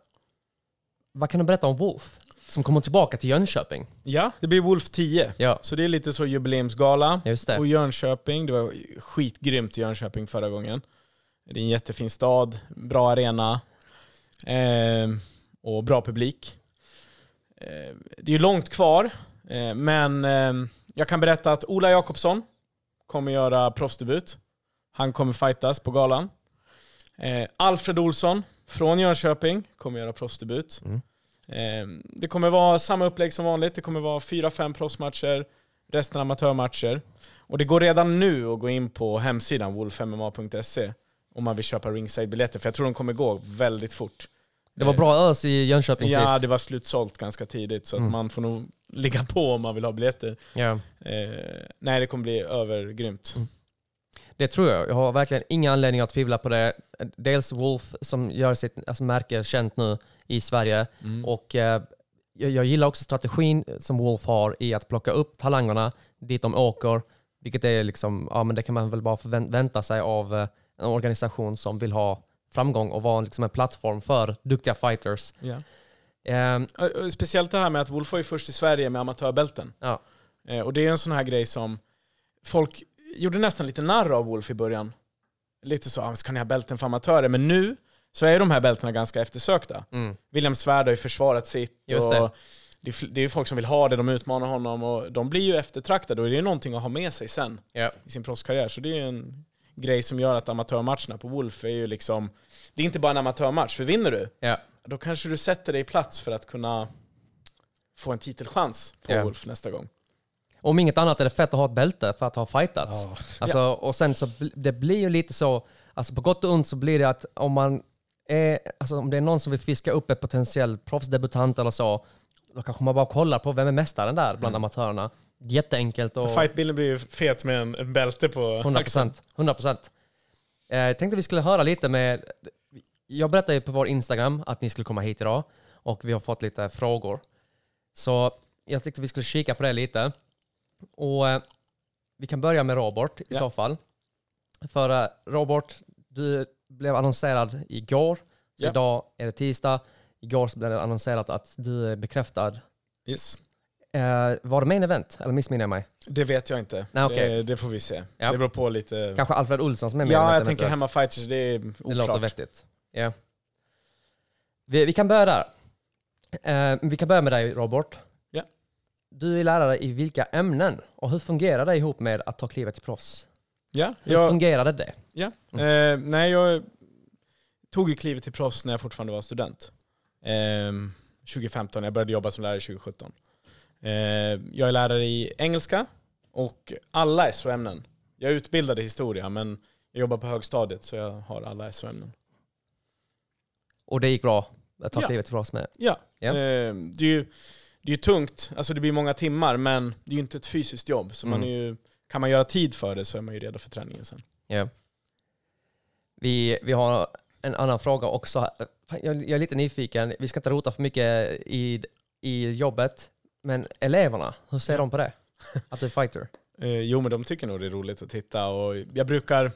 Speaker 1: vad kan du berätta om Wolf? Som kommer tillbaka till Jönköping.
Speaker 3: Ja, det blir Wolf 10.
Speaker 1: Ja,
Speaker 3: Så det är lite så jubileumsgala.
Speaker 1: just det.
Speaker 3: Och Jönköping, det var skitgrymt i Jönköping förra gången. Det är en jättefin stad, bra arena eh, och bra publik. Eh, det är långt kvar, eh, men eh, jag kan berätta att Ola Jakobsson kommer göra proffsdebut. Han kommer fightas på galan. Eh, Alfred Olsson från Jönköping kommer göra proffsdebut.
Speaker 1: Mm.
Speaker 3: Eh, det kommer vara samma upplägg som vanligt. Det kommer vara 4-5 proffsmatcher, resten amatörmatcher. Och det går redan nu att gå in på hemsidan wolfmma.se om man vill köpa ringside-biljetter, för jag tror de kommer gå väldigt fort.
Speaker 1: Det var bra ös i Jönköping
Speaker 3: Ja,
Speaker 1: sist.
Speaker 3: det var slutsålt ganska tidigt, så att
Speaker 1: Mm.
Speaker 3: man får nog ligga på om man vill ha biljetter.
Speaker 1: Ja.
Speaker 3: Eh, nej, det kommer bli övergrymt.
Speaker 1: Mm. Det tror jag. Jag har verkligen inga anledningar att tvivla på det. Dels Wolf som gör sitt alltså, märke känt nu i Sverige.
Speaker 3: Mm.
Speaker 1: Och eh, jag, gillar också strategin som Wolf har i att plocka upp talangerna dit de åker. Vilket är liksom, ja men det kan man väl bara förvänta sig av eh, en organisation som vill ha framgång och vara liksom en plattform för duktiga fighters.
Speaker 3: Ja.
Speaker 1: Ehm,
Speaker 3: och Speciellt det här med att Wolf var ju först i Sverige med amatörbälten.
Speaker 1: ja.
Speaker 3: Eh, och det är en sån här grej som folk gjorde nästan lite narr av Wolf i början. Lite så, ah, ska ni ha bälten för amatörer? Men nu så är de här bältena ganska eftersökta.
Speaker 1: Mm.
Speaker 3: William Svärd har ju försvarat sitt.
Speaker 1: Just
Speaker 3: och
Speaker 1: det.
Speaker 3: Det, är, det ju folk som vill ha det, de utmanar honom och de blir ju eftertraktade och det är någonting att ha med sig sen
Speaker 1: Ja.
Speaker 3: i sin proffskarriär. Så det är ju en grej som gör att amatörmatcherna på Wolf är ju liksom... Det är inte bara en amatörmatch, för vinner du,
Speaker 1: Ja.
Speaker 3: då kanske du sätter dig i plats för att kunna få en titelchans på
Speaker 1: Ja.
Speaker 3: Wolf nästa gång.
Speaker 1: Om inget annat är det fett att ha ett bälte för att ha fightats.
Speaker 2: Ja.
Speaker 1: Alltså, Och sen så det blir ju lite så, alltså på gott och ont så blir det att om man är, alltså om det är någon som vill fiska upp ett potentiellt proffsdebutant eller så, då kanske man bara kollar på vem är mästaren där bland amatörerna. Jätteenkelt och
Speaker 3: Fightbilden blir ju fet med en, en bälte på
Speaker 1: 100 procent. 100 procent. Eh, Jag tänkte vi skulle höra lite med... Jag berättade ju på vår Instagram att ni skulle komma hit idag och vi har fått lite frågor. Så jag tänkte vi skulle kika på det lite. Och eh, vi kan börja med Robert i
Speaker 3: Ja.
Speaker 1: så fall. För eh, Robert, du blev annonserad igår.
Speaker 3: Ja.
Speaker 1: Idag är det tisdag. Igår blev det annonserat att du är bekräftad.
Speaker 3: Yes.
Speaker 1: Eh, var det main event? Eller missminner jag mig?
Speaker 3: Det vet jag inte.
Speaker 1: Nej, okej.
Speaker 3: det, det får vi se.
Speaker 1: Ja.
Speaker 3: Det beror på lite...
Speaker 1: Kanske Alfred Olsson som är main
Speaker 3: ja,
Speaker 1: event
Speaker 3: jag tänker
Speaker 1: eventuellt.
Speaker 3: hemma fighters, det är
Speaker 1: Det låter
Speaker 3: oklart.
Speaker 1: vettigt. Ja. Vi, vi kan börja där. Eh, vi kan börja med dig Robert. Du är lärare i vilka ämnen? Och hur fungerar det ihop med att ta klivet till proffs?
Speaker 3: Ja,
Speaker 1: Hur
Speaker 3: jag,
Speaker 1: fungerade det?
Speaker 3: ja. Eh, nej, jag tog ju klivet till proffs när jag fortfarande var student. Eh, 2015, jag började jobba som lärare 2017. Eh, jag är lärare i engelska och alla SO-ämnen. Jag är utbildad i historia, men jag jobbar på högstadiet så jag har alla SO-ämnen.
Speaker 1: Och det gick bra att ta
Speaker 3: Ja.
Speaker 1: klivet till proffs med?
Speaker 3: Ja. Eh, det är ju det är ju tungt, alltså det blir många timmar, men det är ju inte ett fysiskt jobb. Så man
Speaker 1: Mm.
Speaker 3: är ju, kan man göra tid för det så är man ju redo för träningen sen.
Speaker 1: Ja. Vi, vi har en annan fråga också. Jag, är lite nyfiken. Vi ska inte rota för mycket i, i jobbet. Men eleverna, hur ser de på det? Att du är fighter? [laughs]
Speaker 3: Eh, jo, men de tycker nog det är roligt att titta. Och jag brukar,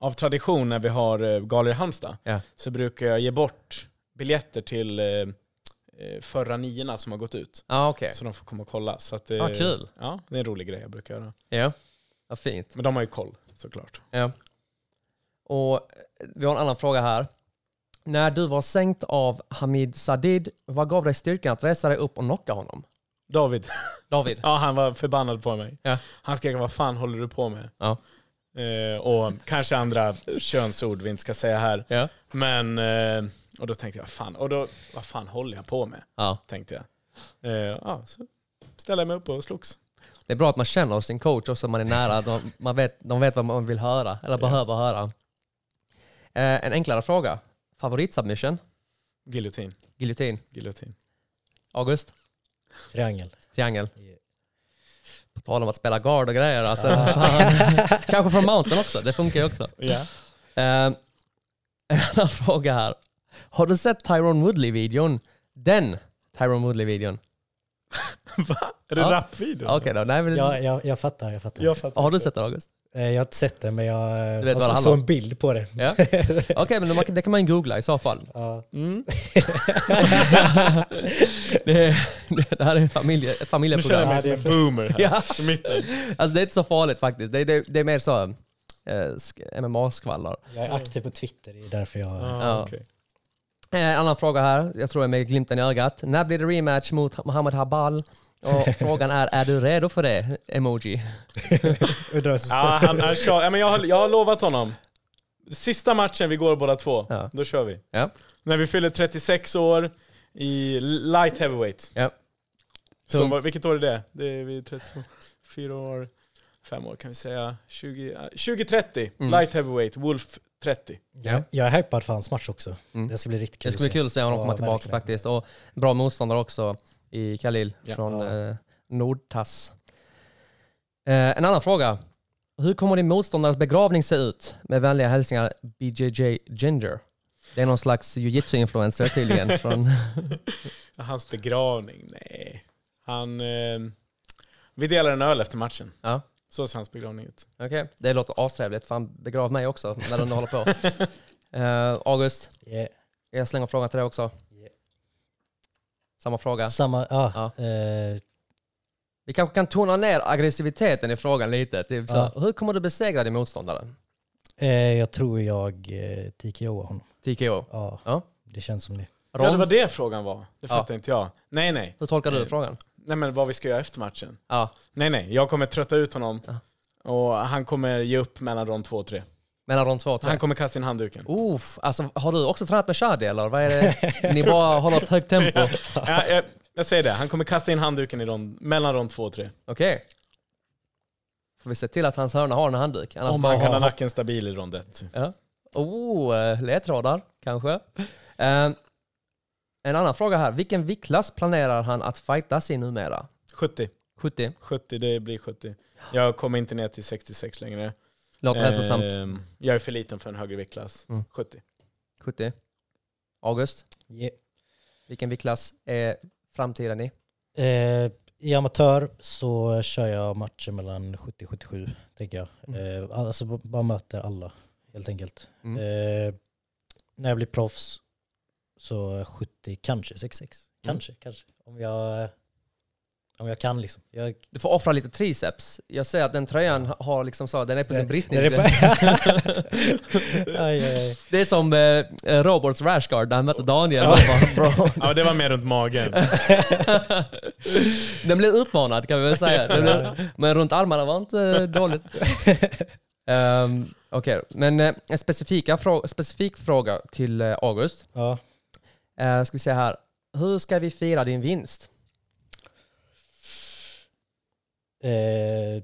Speaker 3: av tradition när vi har eh, galor i Halmstad,
Speaker 1: Ja.
Speaker 3: så brukar jag ge bort biljetter till eh, förra niorna som har gått ut.
Speaker 1: Ja, ah, okej.
Speaker 3: Så de får komma och kolla. Så att, eh,
Speaker 1: Ah, kul.
Speaker 3: Ja, det är en rolig grej jag brukar göra.
Speaker 1: Ja, vad fint.
Speaker 3: Men de har ju koll, såklart.
Speaker 1: Ja. Och eh, vi har en annan fråga här. När du var sänkt av Hamid Sadid, vad gav dig styrkan att resa dig upp och knocka honom?
Speaker 3: David,
Speaker 1: David? [laughs]
Speaker 3: ja han var förbannad på mig.
Speaker 1: Ja.
Speaker 3: Han skrek vad fan håller du på med?
Speaker 1: Ja.
Speaker 3: Eh, och kanske andra könsord vi inte ska säga här.
Speaker 1: Ja.
Speaker 3: Men, eh, och då tänkte jag, fan, och då, vad fan håller jag på med?
Speaker 1: ja.
Speaker 3: Tänkte jag. Eh, ja, så ställde jag mig upp och slogs.
Speaker 1: Det är bra att man känner sin coach också, man är nära. De, man vet, de vet vad man vill höra, eller behöver höra. Eh, en enklare fråga. Favoritsubmission?
Speaker 3: Giljotin.
Speaker 1: Giljotin?
Speaker 3: Giljotin.
Speaker 1: August?
Speaker 2: Triangel.
Speaker 1: Triangel?
Speaker 2: Ja.
Speaker 1: På tal om att spela guard och grejer. Alltså. Kanske från mountain också, det funkar ju också.
Speaker 3: Ja.
Speaker 1: Eh, en annan [laughs] fråga här. Har du sett Tyrone Woodley-videon? Den Tyrone Woodley-videon? [laughs]
Speaker 3: Va? Är det
Speaker 1: Ja.
Speaker 3: rapvideo?
Speaker 1: Okej då, nej men...
Speaker 2: Ja, jag, jag fattar, jag fattar.
Speaker 3: Jag fattar.
Speaker 1: Har du sett den August?
Speaker 2: Eh, Jag har inte sett det, men jag eh,
Speaker 1: vet
Speaker 2: jag
Speaker 1: handlar
Speaker 2: såg en bild på det.
Speaker 1: Ja. [laughs] Okej, men man, det kan man ju googla i så fall.
Speaker 2: Ja.
Speaker 3: Mm. [laughs]
Speaker 1: det, det här är en familje, ett
Speaker 3: Nu känner jag
Speaker 1: familjeprogram.
Speaker 3: mig som en boomer här.
Speaker 1: Ja. Alltså det är inte så farligt faktiskt. Det, det, det är mer så eh, sk- MMA-skvaller.
Speaker 2: Jag är aktiv på Twitter, det är därför jag...
Speaker 3: Ah,
Speaker 1: Ja.
Speaker 3: okej.
Speaker 1: En annan fråga här, jag tror jag är med glimten i ögat. När blir det rematch mot Mohammed Habal? Och [laughs] frågan är, är du redo för det? Emoji. [laughs]
Speaker 3: Ja, han, kör, ja, men jag, har, jag har lovat honom. Sista matchen vi går båda två,
Speaker 1: Ja.
Speaker 3: då kör vi.
Speaker 1: Ja.
Speaker 3: När vi fyller 36 år i light heavyweight.
Speaker 1: Ja.
Speaker 3: Så, vilket år är det? Det är vi 34 år, 5 år kan vi säga. 20, ja, 2030,
Speaker 1: Mm.
Speaker 3: light heavyweight, Wolf 30.
Speaker 2: Jag, jag är hypad för hans match också.
Speaker 1: Mm.
Speaker 2: Det ska bli riktigt kul
Speaker 1: Det ska bli kul att se honom
Speaker 2: Ja,
Speaker 1: komma tillbaka
Speaker 2: verkligen.
Speaker 1: faktiskt. Och bra motståndare också i Khalil
Speaker 3: Ja.
Speaker 1: från
Speaker 2: Ja.
Speaker 1: eh, Nordtass. Eh, en annan fråga. Hur kommer din motståndares begravning se ut? Med vänliga hälsningar BJJ Ginger. Det är någon slags jujitsu-influencer tydligen. [laughs] från, [laughs]
Speaker 3: Hans begravning, nej. Han... Eh, vi delar en öl efter matchen.
Speaker 1: ja.
Speaker 3: Så ser hans begravning ut.
Speaker 1: Okej, det låter astrevligt. Fan, begrav mig också när du nu håller på. [laughs] Eh, August,
Speaker 2: Yeah.
Speaker 1: jag slänger frågan till dig också.
Speaker 2: Yeah.
Speaker 1: Samma fråga.
Speaker 2: Samma, ja. Eh,
Speaker 1: Vi kanske kan tona ner aggressiviteten i frågan lite. Typ så,
Speaker 2: Ja.
Speaker 1: Hur kommer du besegra din motståndare?
Speaker 2: eh, jag tror jag eh, TKO honom.
Speaker 1: TKO.
Speaker 2: Ja,
Speaker 1: Ja.
Speaker 2: det känns som det.
Speaker 3: Ja, det
Speaker 1: Ron,
Speaker 3: var det frågan var. Det
Speaker 1: Ja.
Speaker 3: fattar inte jag. Nej, nej.
Speaker 1: hur tolkar du
Speaker 3: Eh,
Speaker 1: frågan?
Speaker 3: Nej men vad vi ska göra efter matchen.
Speaker 1: Ja.
Speaker 3: Nej, nej. Jag kommer trötta ut honom.
Speaker 1: Ja.
Speaker 3: Och han kommer ge upp mellan rond 2 och 3.
Speaker 1: Mellan rond två och tre?
Speaker 3: Han kommer kasta in handduken.
Speaker 1: Uff, alltså, har du också tränat med Shadi eller? Vad är det? Ni bara håller ett högt tempo? [laughs] Okej.
Speaker 3: Ja, jag, jag säger det, han kommer kasta in handduken i rond, mellan rond 2 och 3.
Speaker 1: Får vi se till att hans hörna har en handduk? Annars
Speaker 3: Om han kan
Speaker 1: ha-
Speaker 3: nacken stabil i rond 1.
Speaker 1: Ja. Oh, eh, ledtrådar kanske. Eh, en annan fråga här. Vilken viktklass planerar han att fightas i numera?
Speaker 3: 70.
Speaker 1: 70?
Speaker 3: 70, det blir 70. Jag kommer inte ner till 66 längre.
Speaker 1: Låter hälsosamt.
Speaker 3: Ehm, jag är för liten för en högre viktklass.
Speaker 1: Mm.
Speaker 3: 70.
Speaker 1: 70. August,
Speaker 2: Yeah.
Speaker 1: vilken viktklass är framtiden i?
Speaker 2: Eh, I amatör så kör jag matcher mellan 70 och 77, tänker jag.
Speaker 1: Mm.
Speaker 2: Eh, alltså bara möter alla, helt enkelt.
Speaker 1: Mm.
Speaker 2: Eh, när jag blir proffs så 70, kanske 66.
Speaker 1: Mm.
Speaker 2: Kanske, kanske. Om jag, om jag kan liksom. Jag,
Speaker 1: Du får offra lite triceps. Jag ser att den tröjan har liksom så, den är på sin
Speaker 2: Det-
Speaker 1: bristningsgräns. [laughs] Det är som eh, Roberts rashguard när han mötte Daniel. Han bara.
Speaker 3: Ja, det var mer runt magen. [laughs]
Speaker 1: Den blev utmanad kan vi väl säga. Blev, men runt armarna var inte eh, dåligt. Um, [laughs] Okej, men eh, en specifika frå- specifik fråga till eh, August.
Speaker 2: Ja.
Speaker 1: Uh, ska vi se här. Hur ska vi fira din vinst?
Speaker 2: Eh,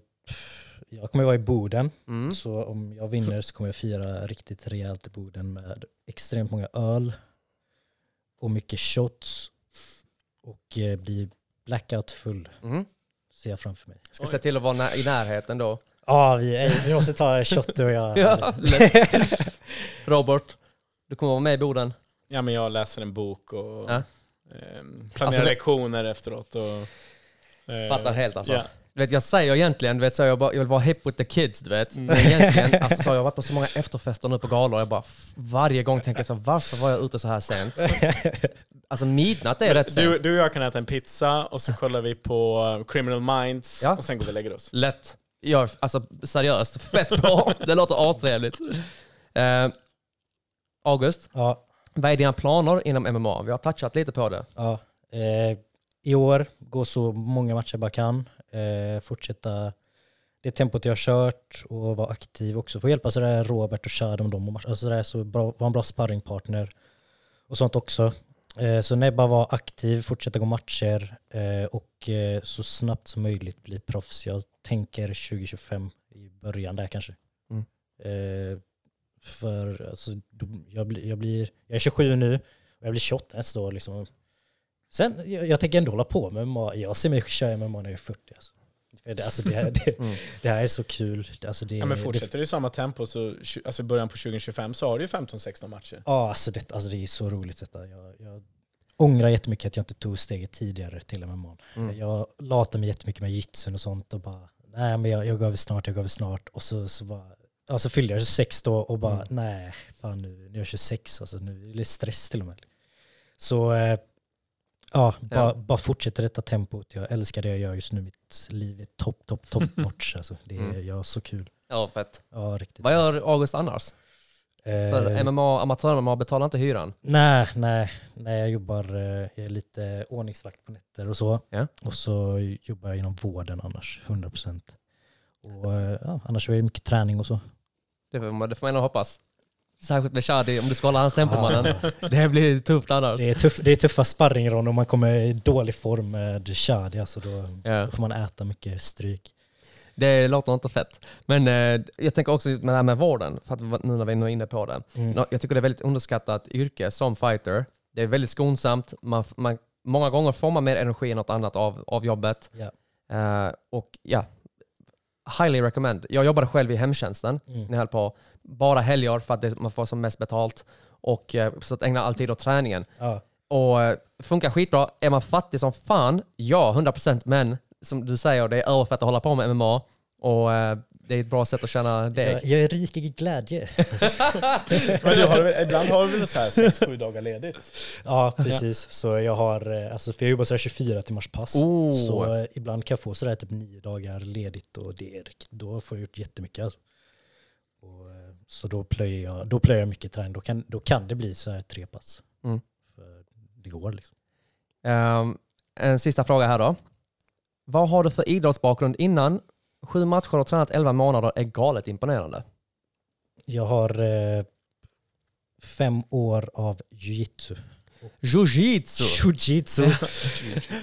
Speaker 2: jag kommer vara i Boden,
Speaker 1: Mm.
Speaker 2: så om jag vinner så kommer jag fira riktigt rejält i Boden med extremt många öl och mycket shots och eh, bli blackout full
Speaker 1: Mm.
Speaker 2: ser jag framför mig.
Speaker 1: Ska se till att vara nä- i närheten då.
Speaker 2: Ja, vi, vi måste ta shot och jag. [laughs]
Speaker 1: Ja. Robert, du kommer vara med i Boden.
Speaker 3: Ja, men jag läser en bok och
Speaker 1: Ja.
Speaker 3: ehm, planerar
Speaker 1: Alltså det-
Speaker 3: lektioner efteråt. Och, eh,
Speaker 1: Fattar helt alltså.
Speaker 3: Ja.
Speaker 1: Du vet, jag säger egentligen, du vet, så jag, bara, jag vill vara hip with the kids, du vet.
Speaker 3: Mm.
Speaker 1: Men egentligen, alltså, så jag har varit på så många efterfester nu på galor, jag bara varje gång tänker jag så varför var jag ute så här sent? [laughs] Alltså midnatt är rätt
Speaker 3: Du,
Speaker 1: sent.
Speaker 3: du och jag kan äta en pizza och så kollar vi på uh, Criminal Minds
Speaker 1: Ja.
Speaker 3: och sen går vi och lägger oss.
Speaker 1: Lätt. Jag alltså seriöst fett bra. Det låter astrevligt. [laughs] Eh, August,
Speaker 2: Ja,
Speaker 1: vad är dina planer inom MMA? Vi har touchat lite på det.
Speaker 2: ja. Eh, I år, gå så många matcher jag bara kan. Eh, fortsätta det tempot jag har kört och vara aktiv också. Få hjälpa sådär Robert och Chad om dem. och match- Alltså sådär, så bra, vara en bra sparringpartner och sånt också. Eh, så nej, bara vara aktiv, fortsätta gå matcher eh, och eh, så snabbt som möjligt bli proffs. Jag tänker 2025 i början där kanske.
Speaker 1: Mm.
Speaker 2: För alltså, jag, blir, jag, blir, jag är 27 nu och jag blir 28 nästa år. Liksom. Sen, jag, jag tänker ändå hålla på med MMA. Jag ser mig köra MMA när jag är 40. Alltså. Det, alltså, det, här, det,
Speaker 1: Mm.
Speaker 2: det här är så kul. Alltså, det,
Speaker 3: Ja, men
Speaker 2: det,
Speaker 3: fortsätter du i samma tempo så alltså början på 2025 så har du ju 15-16 matcher.
Speaker 2: Ja, alltså det, alltså det är så roligt detta. Jag, jag ångrar jättemycket att jag inte tog steget tidigare till MMA.
Speaker 1: Mm.
Speaker 2: Jag latar mig jättemycket med jitsun och sånt och bara, nej men jag, jag går över snart, jag går över snart. Och så, så bara, alltså fyllde jag 26 då och bara,
Speaker 1: Mm.
Speaker 2: nej, fan nu, nu är jag 26, alltså nu är det stress till och med. Så eh, ja, bara,
Speaker 1: Ja.
Speaker 2: bara fortsätta detta tempot. Jag älskar det jag gör just nu. Mitt liv är topp, topp, topp [laughs] notch. Alltså, det är,
Speaker 1: Mm.
Speaker 2: jag har så kul.
Speaker 1: Ja, fett.
Speaker 2: Ja, riktigt.
Speaker 1: Vad gör August annars? För
Speaker 2: Eh,
Speaker 1: MMA, amatör-MMA betalar inte hyran.
Speaker 2: nej, nej, nej, jag jobbar, eh, jag är lite ordningsvakt på nätter och så.
Speaker 1: Ja.
Speaker 2: Och så jobbar jag inom vården annars, 100%. Och eh, ja, annars är det mycket träning och så.
Speaker 1: Det får man, det får man ändå hoppas. Särskilt med Shadi, om du ska hålla hans tempo mannen. Det här blir tufft annars.
Speaker 2: Det är, tuff, det är tuffa sparringronder om man kommer i dålig form med Shadi, alltså då,
Speaker 1: Ja.
Speaker 2: då får man äta mycket stryk.
Speaker 1: Det låter inte fett. Men eh, jag tänker också med det här med vården, för att nu när vi är inne på det.
Speaker 2: Mm.
Speaker 1: Jag tycker det är väldigt underskattat yrke som fighter. Det är väldigt skonsamt. Man, man, många gånger får man mer energi än något annat av, av jobbet.
Speaker 2: Ja.
Speaker 1: Eh, och ja, highly recommend. Jag jobbade själv i hemtjänsten
Speaker 2: Mm.
Speaker 1: när jag höll på. Bara helger för att det, man får som mest betalt. Och eh, så att ägna all tid åt träningen.
Speaker 2: Ja.
Speaker 1: Och eh, funkar skitbra. Är man fattig som fan? Ja, 100% men som du säger, det är överfett att hålla på med MMA. Och eh, det är ett bra sätt att tjäna deg.
Speaker 2: Jag, jag är rik i glädje. [laughs]
Speaker 3: Men du har, ibland har du väl så här 6-7 dagar ledigt?
Speaker 2: Ja, precis. Så jag har, eh, alltså för jag jobbar sådär 24 timmars pass.
Speaker 1: Oh.
Speaker 2: Så eh, ibland kan jag få sådär typ nio dagar ledigt och det är, då får jag gjort jättemycket. Alltså. Och, eh, så då plöjer jag, då plöjer jag mycket träning. Då kan, då kan det bli så här tre pass.
Speaker 1: Mm.
Speaker 2: För det går liksom.
Speaker 1: Ehm, en sista fråga här då. Vad har du för idrottsbakgrund innan? Sju matcher och tränat 11 månader är galet imponerande.
Speaker 2: Jag har eh, fem år av jiu-jitsu.
Speaker 1: Jiu-jitsu!
Speaker 2: Jiu-jitsu. [laughs]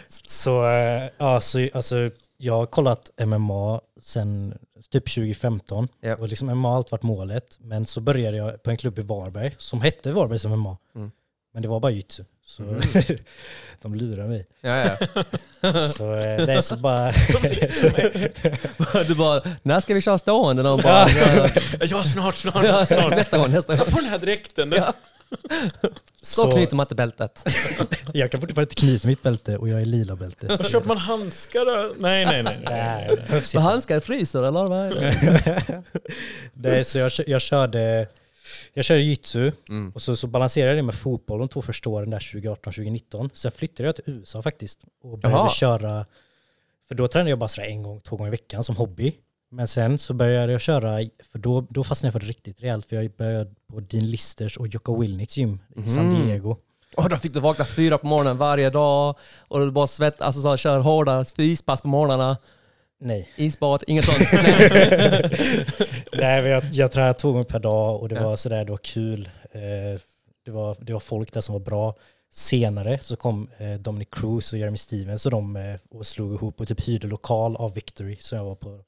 Speaker 2: [laughs] så, eh, ja, så alltså, jag har kollat MMA sen typ 2015.
Speaker 1: Ja.
Speaker 2: Och liksom MMA har alltid varit målet. Men så började jag på en klubb i Varberg som hette Varbergs MMA.
Speaker 1: Mm.
Speaker 2: Men det var bara jitsu. Så
Speaker 1: Mm. [laughs]
Speaker 2: de lurade mig.
Speaker 1: Ja, ja. [laughs]
Speaker 2: Så eh, det är så bara... [laughs]
Speaker 1: Du bara, när ska vi köra stående? De bara, ja,
Speaker 3: snart, snart,
Speaker 1: ja,
Speaker 3: snart.
Speaker 1: nästa gång, nästa
Speaker 3: Ta
Speaker 1: gång.
Speaker 3: på den här dräkten.
Speaker 1: Ja. Så knyter man inte bältet.
Speaker 2: jag kan fortfarande inte knyta mitt bälte och jag är lila bälte.
Speaker 3: Var köper man handskar då? Nej, nej, nej.
Speaker 2: Nej,
Speaker 1: handskar fryser eller vad är det?
Speaker 2: Nej, så jag, jag körde jag körde jitsu
Speaker 1: Mm.
Speaker 2: och så, så balanserade jag det med fotboll de två första åren där 2018-2019. Sen flyttade jag till USA faktiskt och började
Speaker 1: Jaha.
Speaker 2: köra, för då tränade jag bara sådär en gång, två gånger i veckan som hobby. Men sen så började jag köra, för då, då fastnade jag för det riktigt rejält, för jag började på Dean Listers och Jocko Willnicks gym i San. Diego.
Speaker 1: Och då fick du vakna fyra på morgonen varje dag och du bara svett, alltså så, kör hårda fyspass på morgnarna.
Speaker 2: Nej.
Speaker 1: Isbad, inget sånt. [laughs]
Speaker 2: Nej, men jag, jag tränade två gånger per dag och det
Speaker 1: Ja.
Speaker 2: var sådär, det var kul. Eh, det, var, det var folk där som var bra. Senare så kom eh, Dominic Cruz och Jeremy Stevens och de eh, och slog ihop och typ hyrde lokal av Victory som jag var på.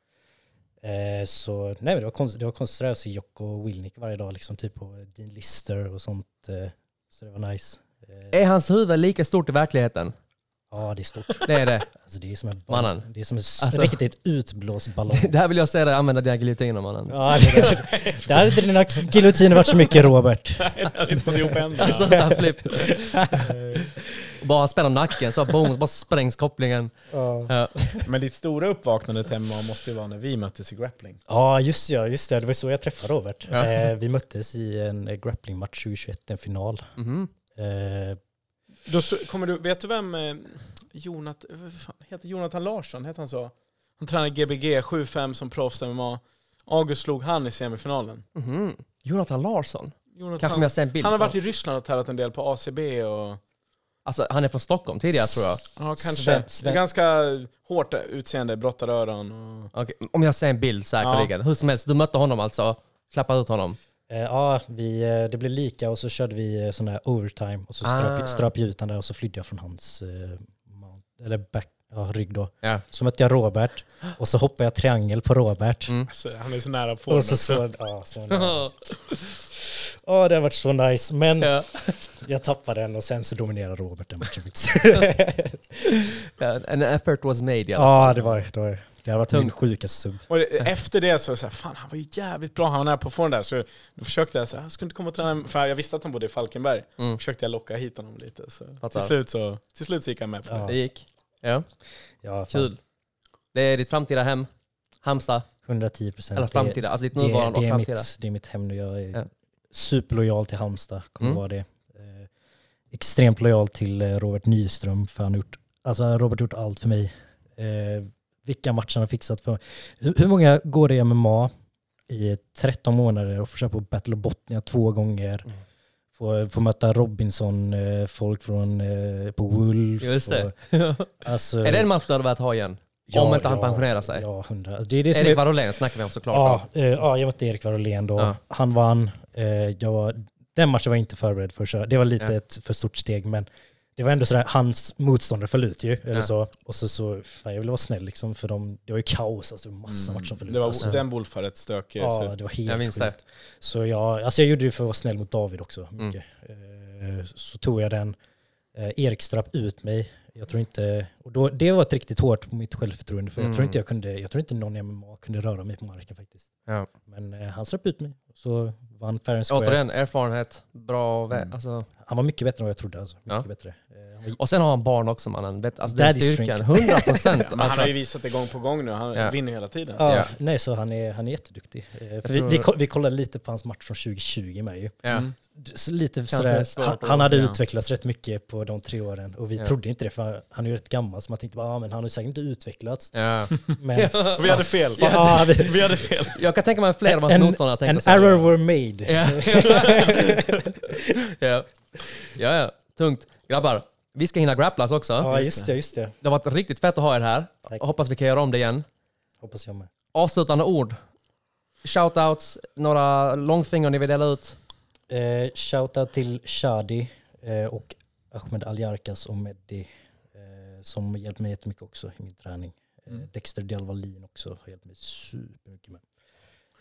Speaker 2: Så nej, det var konstigt, det var konstigt att se Jocko Willnick varje dag, liksom typ på Dean Lister och sånt. Så det var nice.
Speaker 1: Är hans huvud lika stort i verkligen?
Speaker 2: Ja, det är stort.
Speaker 1: Det är det.
Speaker 2: Alltså, det är som en,
Speaker 1: Mannen.
Speaker 2: Det är som en
Speaker 1: Alltså-
Speaker 2: riktigt utblåst ballong.
Speaker 1: Det här vill jag se dig använda dina giljotiner mannen.
Speaker 2: Ja, det, det hade inte dina giljotiner varit så mycket Robert. [laughs]
Speaker 3: Jag hade inte fått ihop en.
Speaker 1: Alltså, där flipp. bara spänna nacken så boom, så bara sprängs kopplingen. Ja.
Speaker 3: Men ditt stora uppvaknande till MMA måste ju vara när vi möttes i grappling.
Speaker 2: Ja, just ja, just det. Det var så jag träffade Robert.
Speaker 1: Ja.
Speaker 2: Eh, vi möttes i en eh, grapplingmatch 2021, en final.
Speaker 1: Mhm.
Speaker 2: Eh,
Speaker 3: Då kommer du, vet du vem eh, Jonat, vad fan, heter Jonathan Larsson? Heter han så? Han tränar GBG 7-5 som proffs MMA. August slog han i semifinalen.
Speaker 1: Mhm. Jonathan Larsson.
Speaker 3: Jonathan,
Speaker 1: Kanske om jag ser en bild
Speaker 3: han har
Speaker 1: på
Speaker 3: varit i Ryssland och tävlat en del på ACB och...
Speaker 1: Alltså han är från Stockholm tidigare tror jag.
Speaker 3: Ja, kanske.
Speaker 2: Sven- Sven-
Speaker 3: ganska hårt utseende, brottaröron och...
Speaker 1: Okej, Om jag ser en bild säkerligen. Hur som helst, du mötte honom alltså. Klappade ut honom.
Speaker 2: Eh, ja, vi, eh, det blev lika och så körde vi eh, sån här overtime och så ströp,
Speaker 1: Ah.
Speaker 2: ströp jag ut där och så flydde jag från hans eller back, ja, rygg då.
Speaker 1: Ja.
Speaker 2: Så mötte jag Robert och så hoppade jag triangel på Robert.
Speaker 1: Mm.
Speaker 3: Alltså, han är så nära på
Speaker 2: Och så så, ja, så Åh, [laughs] det har varit så nice. Men
Speaker 1: ja. [laughs]
Speaker 2: jag tappade den och sen så dominerade Robert den matchen. [laughs]
Speaker 1: Ja, An effort was made i alla fall.
Speaker 2: ja, det var det. Var, det har varit min
Speaker 1: Tungt.
Speaker 2: sjukaste sub.
Speaker 3: Och efter det så, så här, fan han var ju jävligt bra, han var nära på att få den där. Så då försökte jag, så här, jag skulle inte komma och träna, för jag visste att han bodde i Falkenberg.
Speaker 1: Mm.
Speaker 3: Försökte jag locka hit honom lite. Så
Speaker 1: Fattar.
Speaker 3: till, slut så, till slut så gick han med på det.
Speaker 2: Ja.
Speaker 1: Det gick. Ja,
Speaker 2: Ja,
Speaker 1: kul. Det är ditt framtida hem. Halmstad.
Speaker 2: 110 procent.
Speaker 1: Eller framtida, alltså ditt
Speaker 2: det,
Speaker 1: nuvarande
Speaker 2: det, är
Speaker 1: och framtida.
Speaker 2: mitt, det är mitt hem nu. Jag är
Speaker 1: Ja.
Speaker 2: superlojal till Halmstad. Kommer
Speaker 1: Mm.
Speaker 2: vara det. Eh, extremt lojal till eh, Robert Nyström. För han har gjort, alltså Robert har gjort allt för mig. Eh, vilka matcher han har fixat för mig. Hur, många går det i MMA i 13 månader och få köra på Battle of Botnia två gånger.
Speaker 1: Mm.
Speaker 2: Få, få möta Robinson, eh, folk från, eh, på Wolf.
Speaker 1: Just det.
Speaker 2: Och, [laughs] alltså,
Speaker 1: Är det en match du hade velat ha igen? Om inte han pensionerar sig?
Speaker 2: Ja, hundra. Alltså, Det är det
Speaker 1: Erik
Speaker 2: är,
Speaker 1: Warolén snackar vi om såklart.
Speaker 2: ja,
Speaker 1: då.
Speaker 2: eh, ja, jag mötte Erik Warolén då.
Speaker 1: Ja.
Speaker 2: Han vann. Eh, jag var, den matchen var jag inte förberedd för. Så det var lite
Speaker 1: Ja.
Speaker 2: ett för stort steg. Men det var ändå sådär, hans motståndare föll ut ju. Eller
Speaker 1: Ja.
Speaker 2: så. Och så, så fan, jag ville vara snäll liksom. För de, det var ju kaos. Alltså, det var massa matcher som föll ut.
Speaker 3: Mm. Det var,
Speaker 2: alltså.
Speaker 3: Den rätt stökig.
Speaker 2: Ja,
Speaker 3: så.
Speaker 2: det var helt
Speaker 1: Jag minns det.
Speaker 2: Så jag, alltså jag gjorde det för att vara snäll mot David också.
Speaker 1: Mm.
Speaker 2: Mycket. Eh, Så tog jag den. Eh, Erik ströp ut mig. Jag tror inte, och då, det var ett riktigt hårt på mitt självförtroende för
Speaker 1: Mm.
Speaker 2: jag tror inte jag kunde, jag tror inte någon i MMA kunde röra mig på marken faktiskt.
Speaker 1: Ja.
Speaker 2: Men eh, han ströp ut mig. Så vann fair and square.
Speaker 1: Återigen, erfarenhet, bra...
Speaker 2: Mm.
Speaker 1: Alltså.
Speaker 2: Han var mycket bättre än vad jag trodde alltså. Mycket
Speaker 1: Ja.
Speaker 2: bättre. Eh, var-
Speaker 1: Och sen har han barn också mannen. Alltså den
Speaker 2: Daddy
Speaker 1: styrkan, 100 procent. [laughs]
Speaker 3: Men han
Speaker 1: alltså,
Speaker 3: har ju visat det gång på gång nu. Han
Speaker 1: Ja.
Speaker 3: vinner hela tiden.
Speaker 2: Ja,
Speaker 1: Ja.
Speaker 2: nej så han är, han är jätteduktig. Eh, För vi,
Speaker 1: tror-
Speaker 2: vi, vi kollade lite på hans match från 2020 med ju.
Speaker 1: ja.
Speaker 3: Mm.
Speaker 2: Så lite sådär, han, han hade
Speaker 3: ja.
Speaker 2: utvecklats rätt mycket på de tre åren och vi
Speaker 1: Ja.
Speaker 2: trodde inte det för han är ju rätt gammal så man tänkte bara, ah, men han har säkert inte utvecklats.
Speaker 1: Ja.
Speaker 2: Men [laughs] [laughs]
Speaker 3: vi hade fel.
Speaker 2: Ja, vi-
Speaker 3: vi hade fel.
Speaker 1: Jag kan tänka mig att flera av hans motståndare tänkte
Speaker 2: an
Speaker 1: så här.
Speaker 2: error were made.
Speaker 1: Ja. [laughs] ja. ja. Tungt. Grabbar, vi ska hinna grapplas också.
Speaker 2: Ja, just det, just det.
Speaker 1: Det har varit riktigt fett att ha er här.
Speaker 2: Tack.
Speaker 1: Hoppas vi kan göra om det igen.
Speaker 2: Hoppas jag med.
Speaker 1: Avslutande ord. Shoutouts, några långfingrar ni vill dela ut?
Speaker 2: Eh, shoutout till Shadi eh, och Ahmed Aljarkas och Meddi eh, som hjälpt mig jättemycket också i min träning. Eh,
Speaker 3: Mm.
Speaker 2: Dexter Dialvalin också har hjälpt mig supermycket med.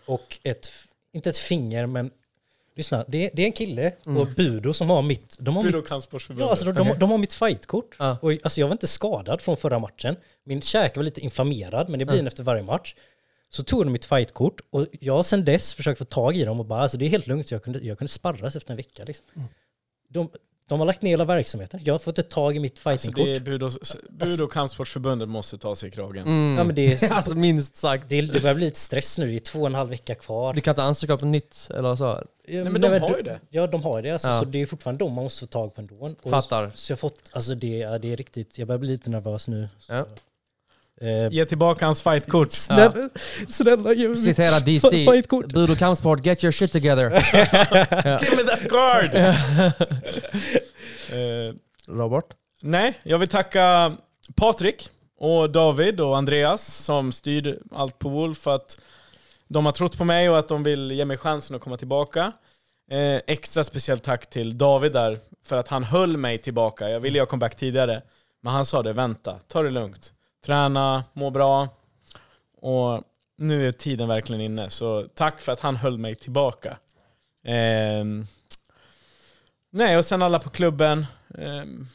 Speaker 2: Och ett, inte ett finger men lyssna, det, är- det är en kille
Speaker 1: Mm.
Speaker 2: och Budo som har mitt, de har
Speaker 3: Budo
Speaker 2: mitt, ja, alltså, de, de, de har mitt fightkort.
Speaker 1: Ja.
Speaker 2: Och, alltså, jag var inte skadad från förra matchen. Min käke var lite inflammerad men det blir
Speaker 1: Ja.
Speaker 2: den efter varje match. Så tog de mitt fightkort och jag har sedan dess försökt få tag i dem och bara alltså det är helt lugnt, jag kunde, jag kunde sparras efter en vecka. Liksom.
Speaker 1: Mm.
Speaker 2: De, de har lagt ner hela verksamheten, jag har fått ett tag i mitt
Speaker 3: Alltså
Speaker 2: fightingkort.
Speaker 3: är Budo, Budo kampsportsförbundet måste ta sig i kragen.
Speaker 1: Mm.
Speaker 2: Ja, men det, är, [laughs]
Speaker 1: alltså minst sagt.
Speaker 2: det, det börjar bli lite stress nu, det är två och en halv vecka kvar.
Speaker 1: Du kan inte ansöka på nytt eller så?
Speaker 2: Ja,
Speaker 3: men de har ju det.
Speaker 2: Ja, de har ju det. Alltså,
Speaker 1: Ja.
Speaker 2: Så det är fortfarande de man måste få tag på ändå. Och
Speaker 1: Fattar.
Speaker 2: Så jag har fått, alltså det, det är riktigt, jag börjar bli lite nervös nu. Så.
Speaker 1: Ja.
Speaker 2: Eh,
Speaker 3: Ge tillbaka hans fightkort.
Speaker 2: snälla, snälla ge mig
Speaker 1: Citera
Speaker 2: mitt
Speaker 1: DC.
Speaker 2: fi- fightkort.
Speaker 1: Budo Kampsport, get your shit together. [laughs]
Speaker 3: Give me that card! [laughs] Eh,
Speaker 1: Robert?
Speaker 3: nej, jag vill tacka Patrik och David och Andreas som styrde allt på Wolf för att de har trott på mig och att de vill ge mig chansen att komma tillbaka. Eh, extra speciellt tack till David där för att han höll mig tillbaka. Jag ville göra comeback tidigare, men han sa det, vänta, ta det lugnt. Träna, må bra. Och nu är tiden verkligen inne, så tack för att han höll mig tillbaka. Ehm, nej, och sen alla på klubben, ehm,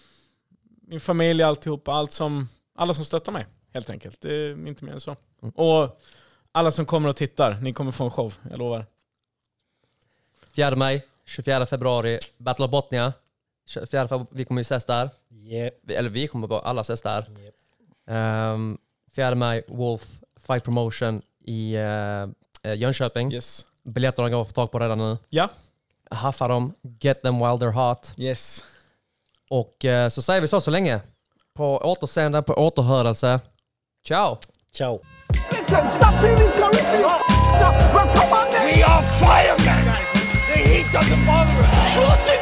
Speaker 3: min familj, alltihopa, allt som, alla som stöttar mig helt enkelt. Det är inte mer än så.
Speaker 1: Mm.
Speaker 3: Och alla som kommer och tittar, ni kommer få en show, jag lovar.
Speaker 1: 4 maj, 24 februari, Battle of Botnia. 24 februari, vi kommer ju ses där. Vi- Eller vi kommer bara alla ses där.
Speaker 2: Yep.
Speaker 1: Um, 4 maj, Wolf Fight Promotion i uh, Jönköping.
Speaker 3: Yes.
Speaker 1: Biljetterna går att få tag på redan nu.
Speaker 3: Ja.
Speaker 1: Haffa dem, get them while they're hot.
Speaker 3: Yes.
Speaker 1: Och eh, så säger vi så så länge. På återseende, på återhörelse. Ciao!
Speaker 2: Ciao.
Speaker 5: Listen, stop feeling sorry for yourself. Well, come on. We are firemen. The heat doesn't bother us.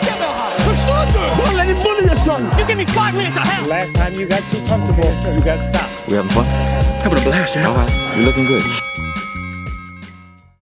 Speaker 4: Förstår du? Don't let him bully your son. You give me five minutes of hell.
Speaker 6: Last time you got too comfortable, so you got stopped.
Speaker 7: We having fun? Having a blast, man. All right. You're looking good.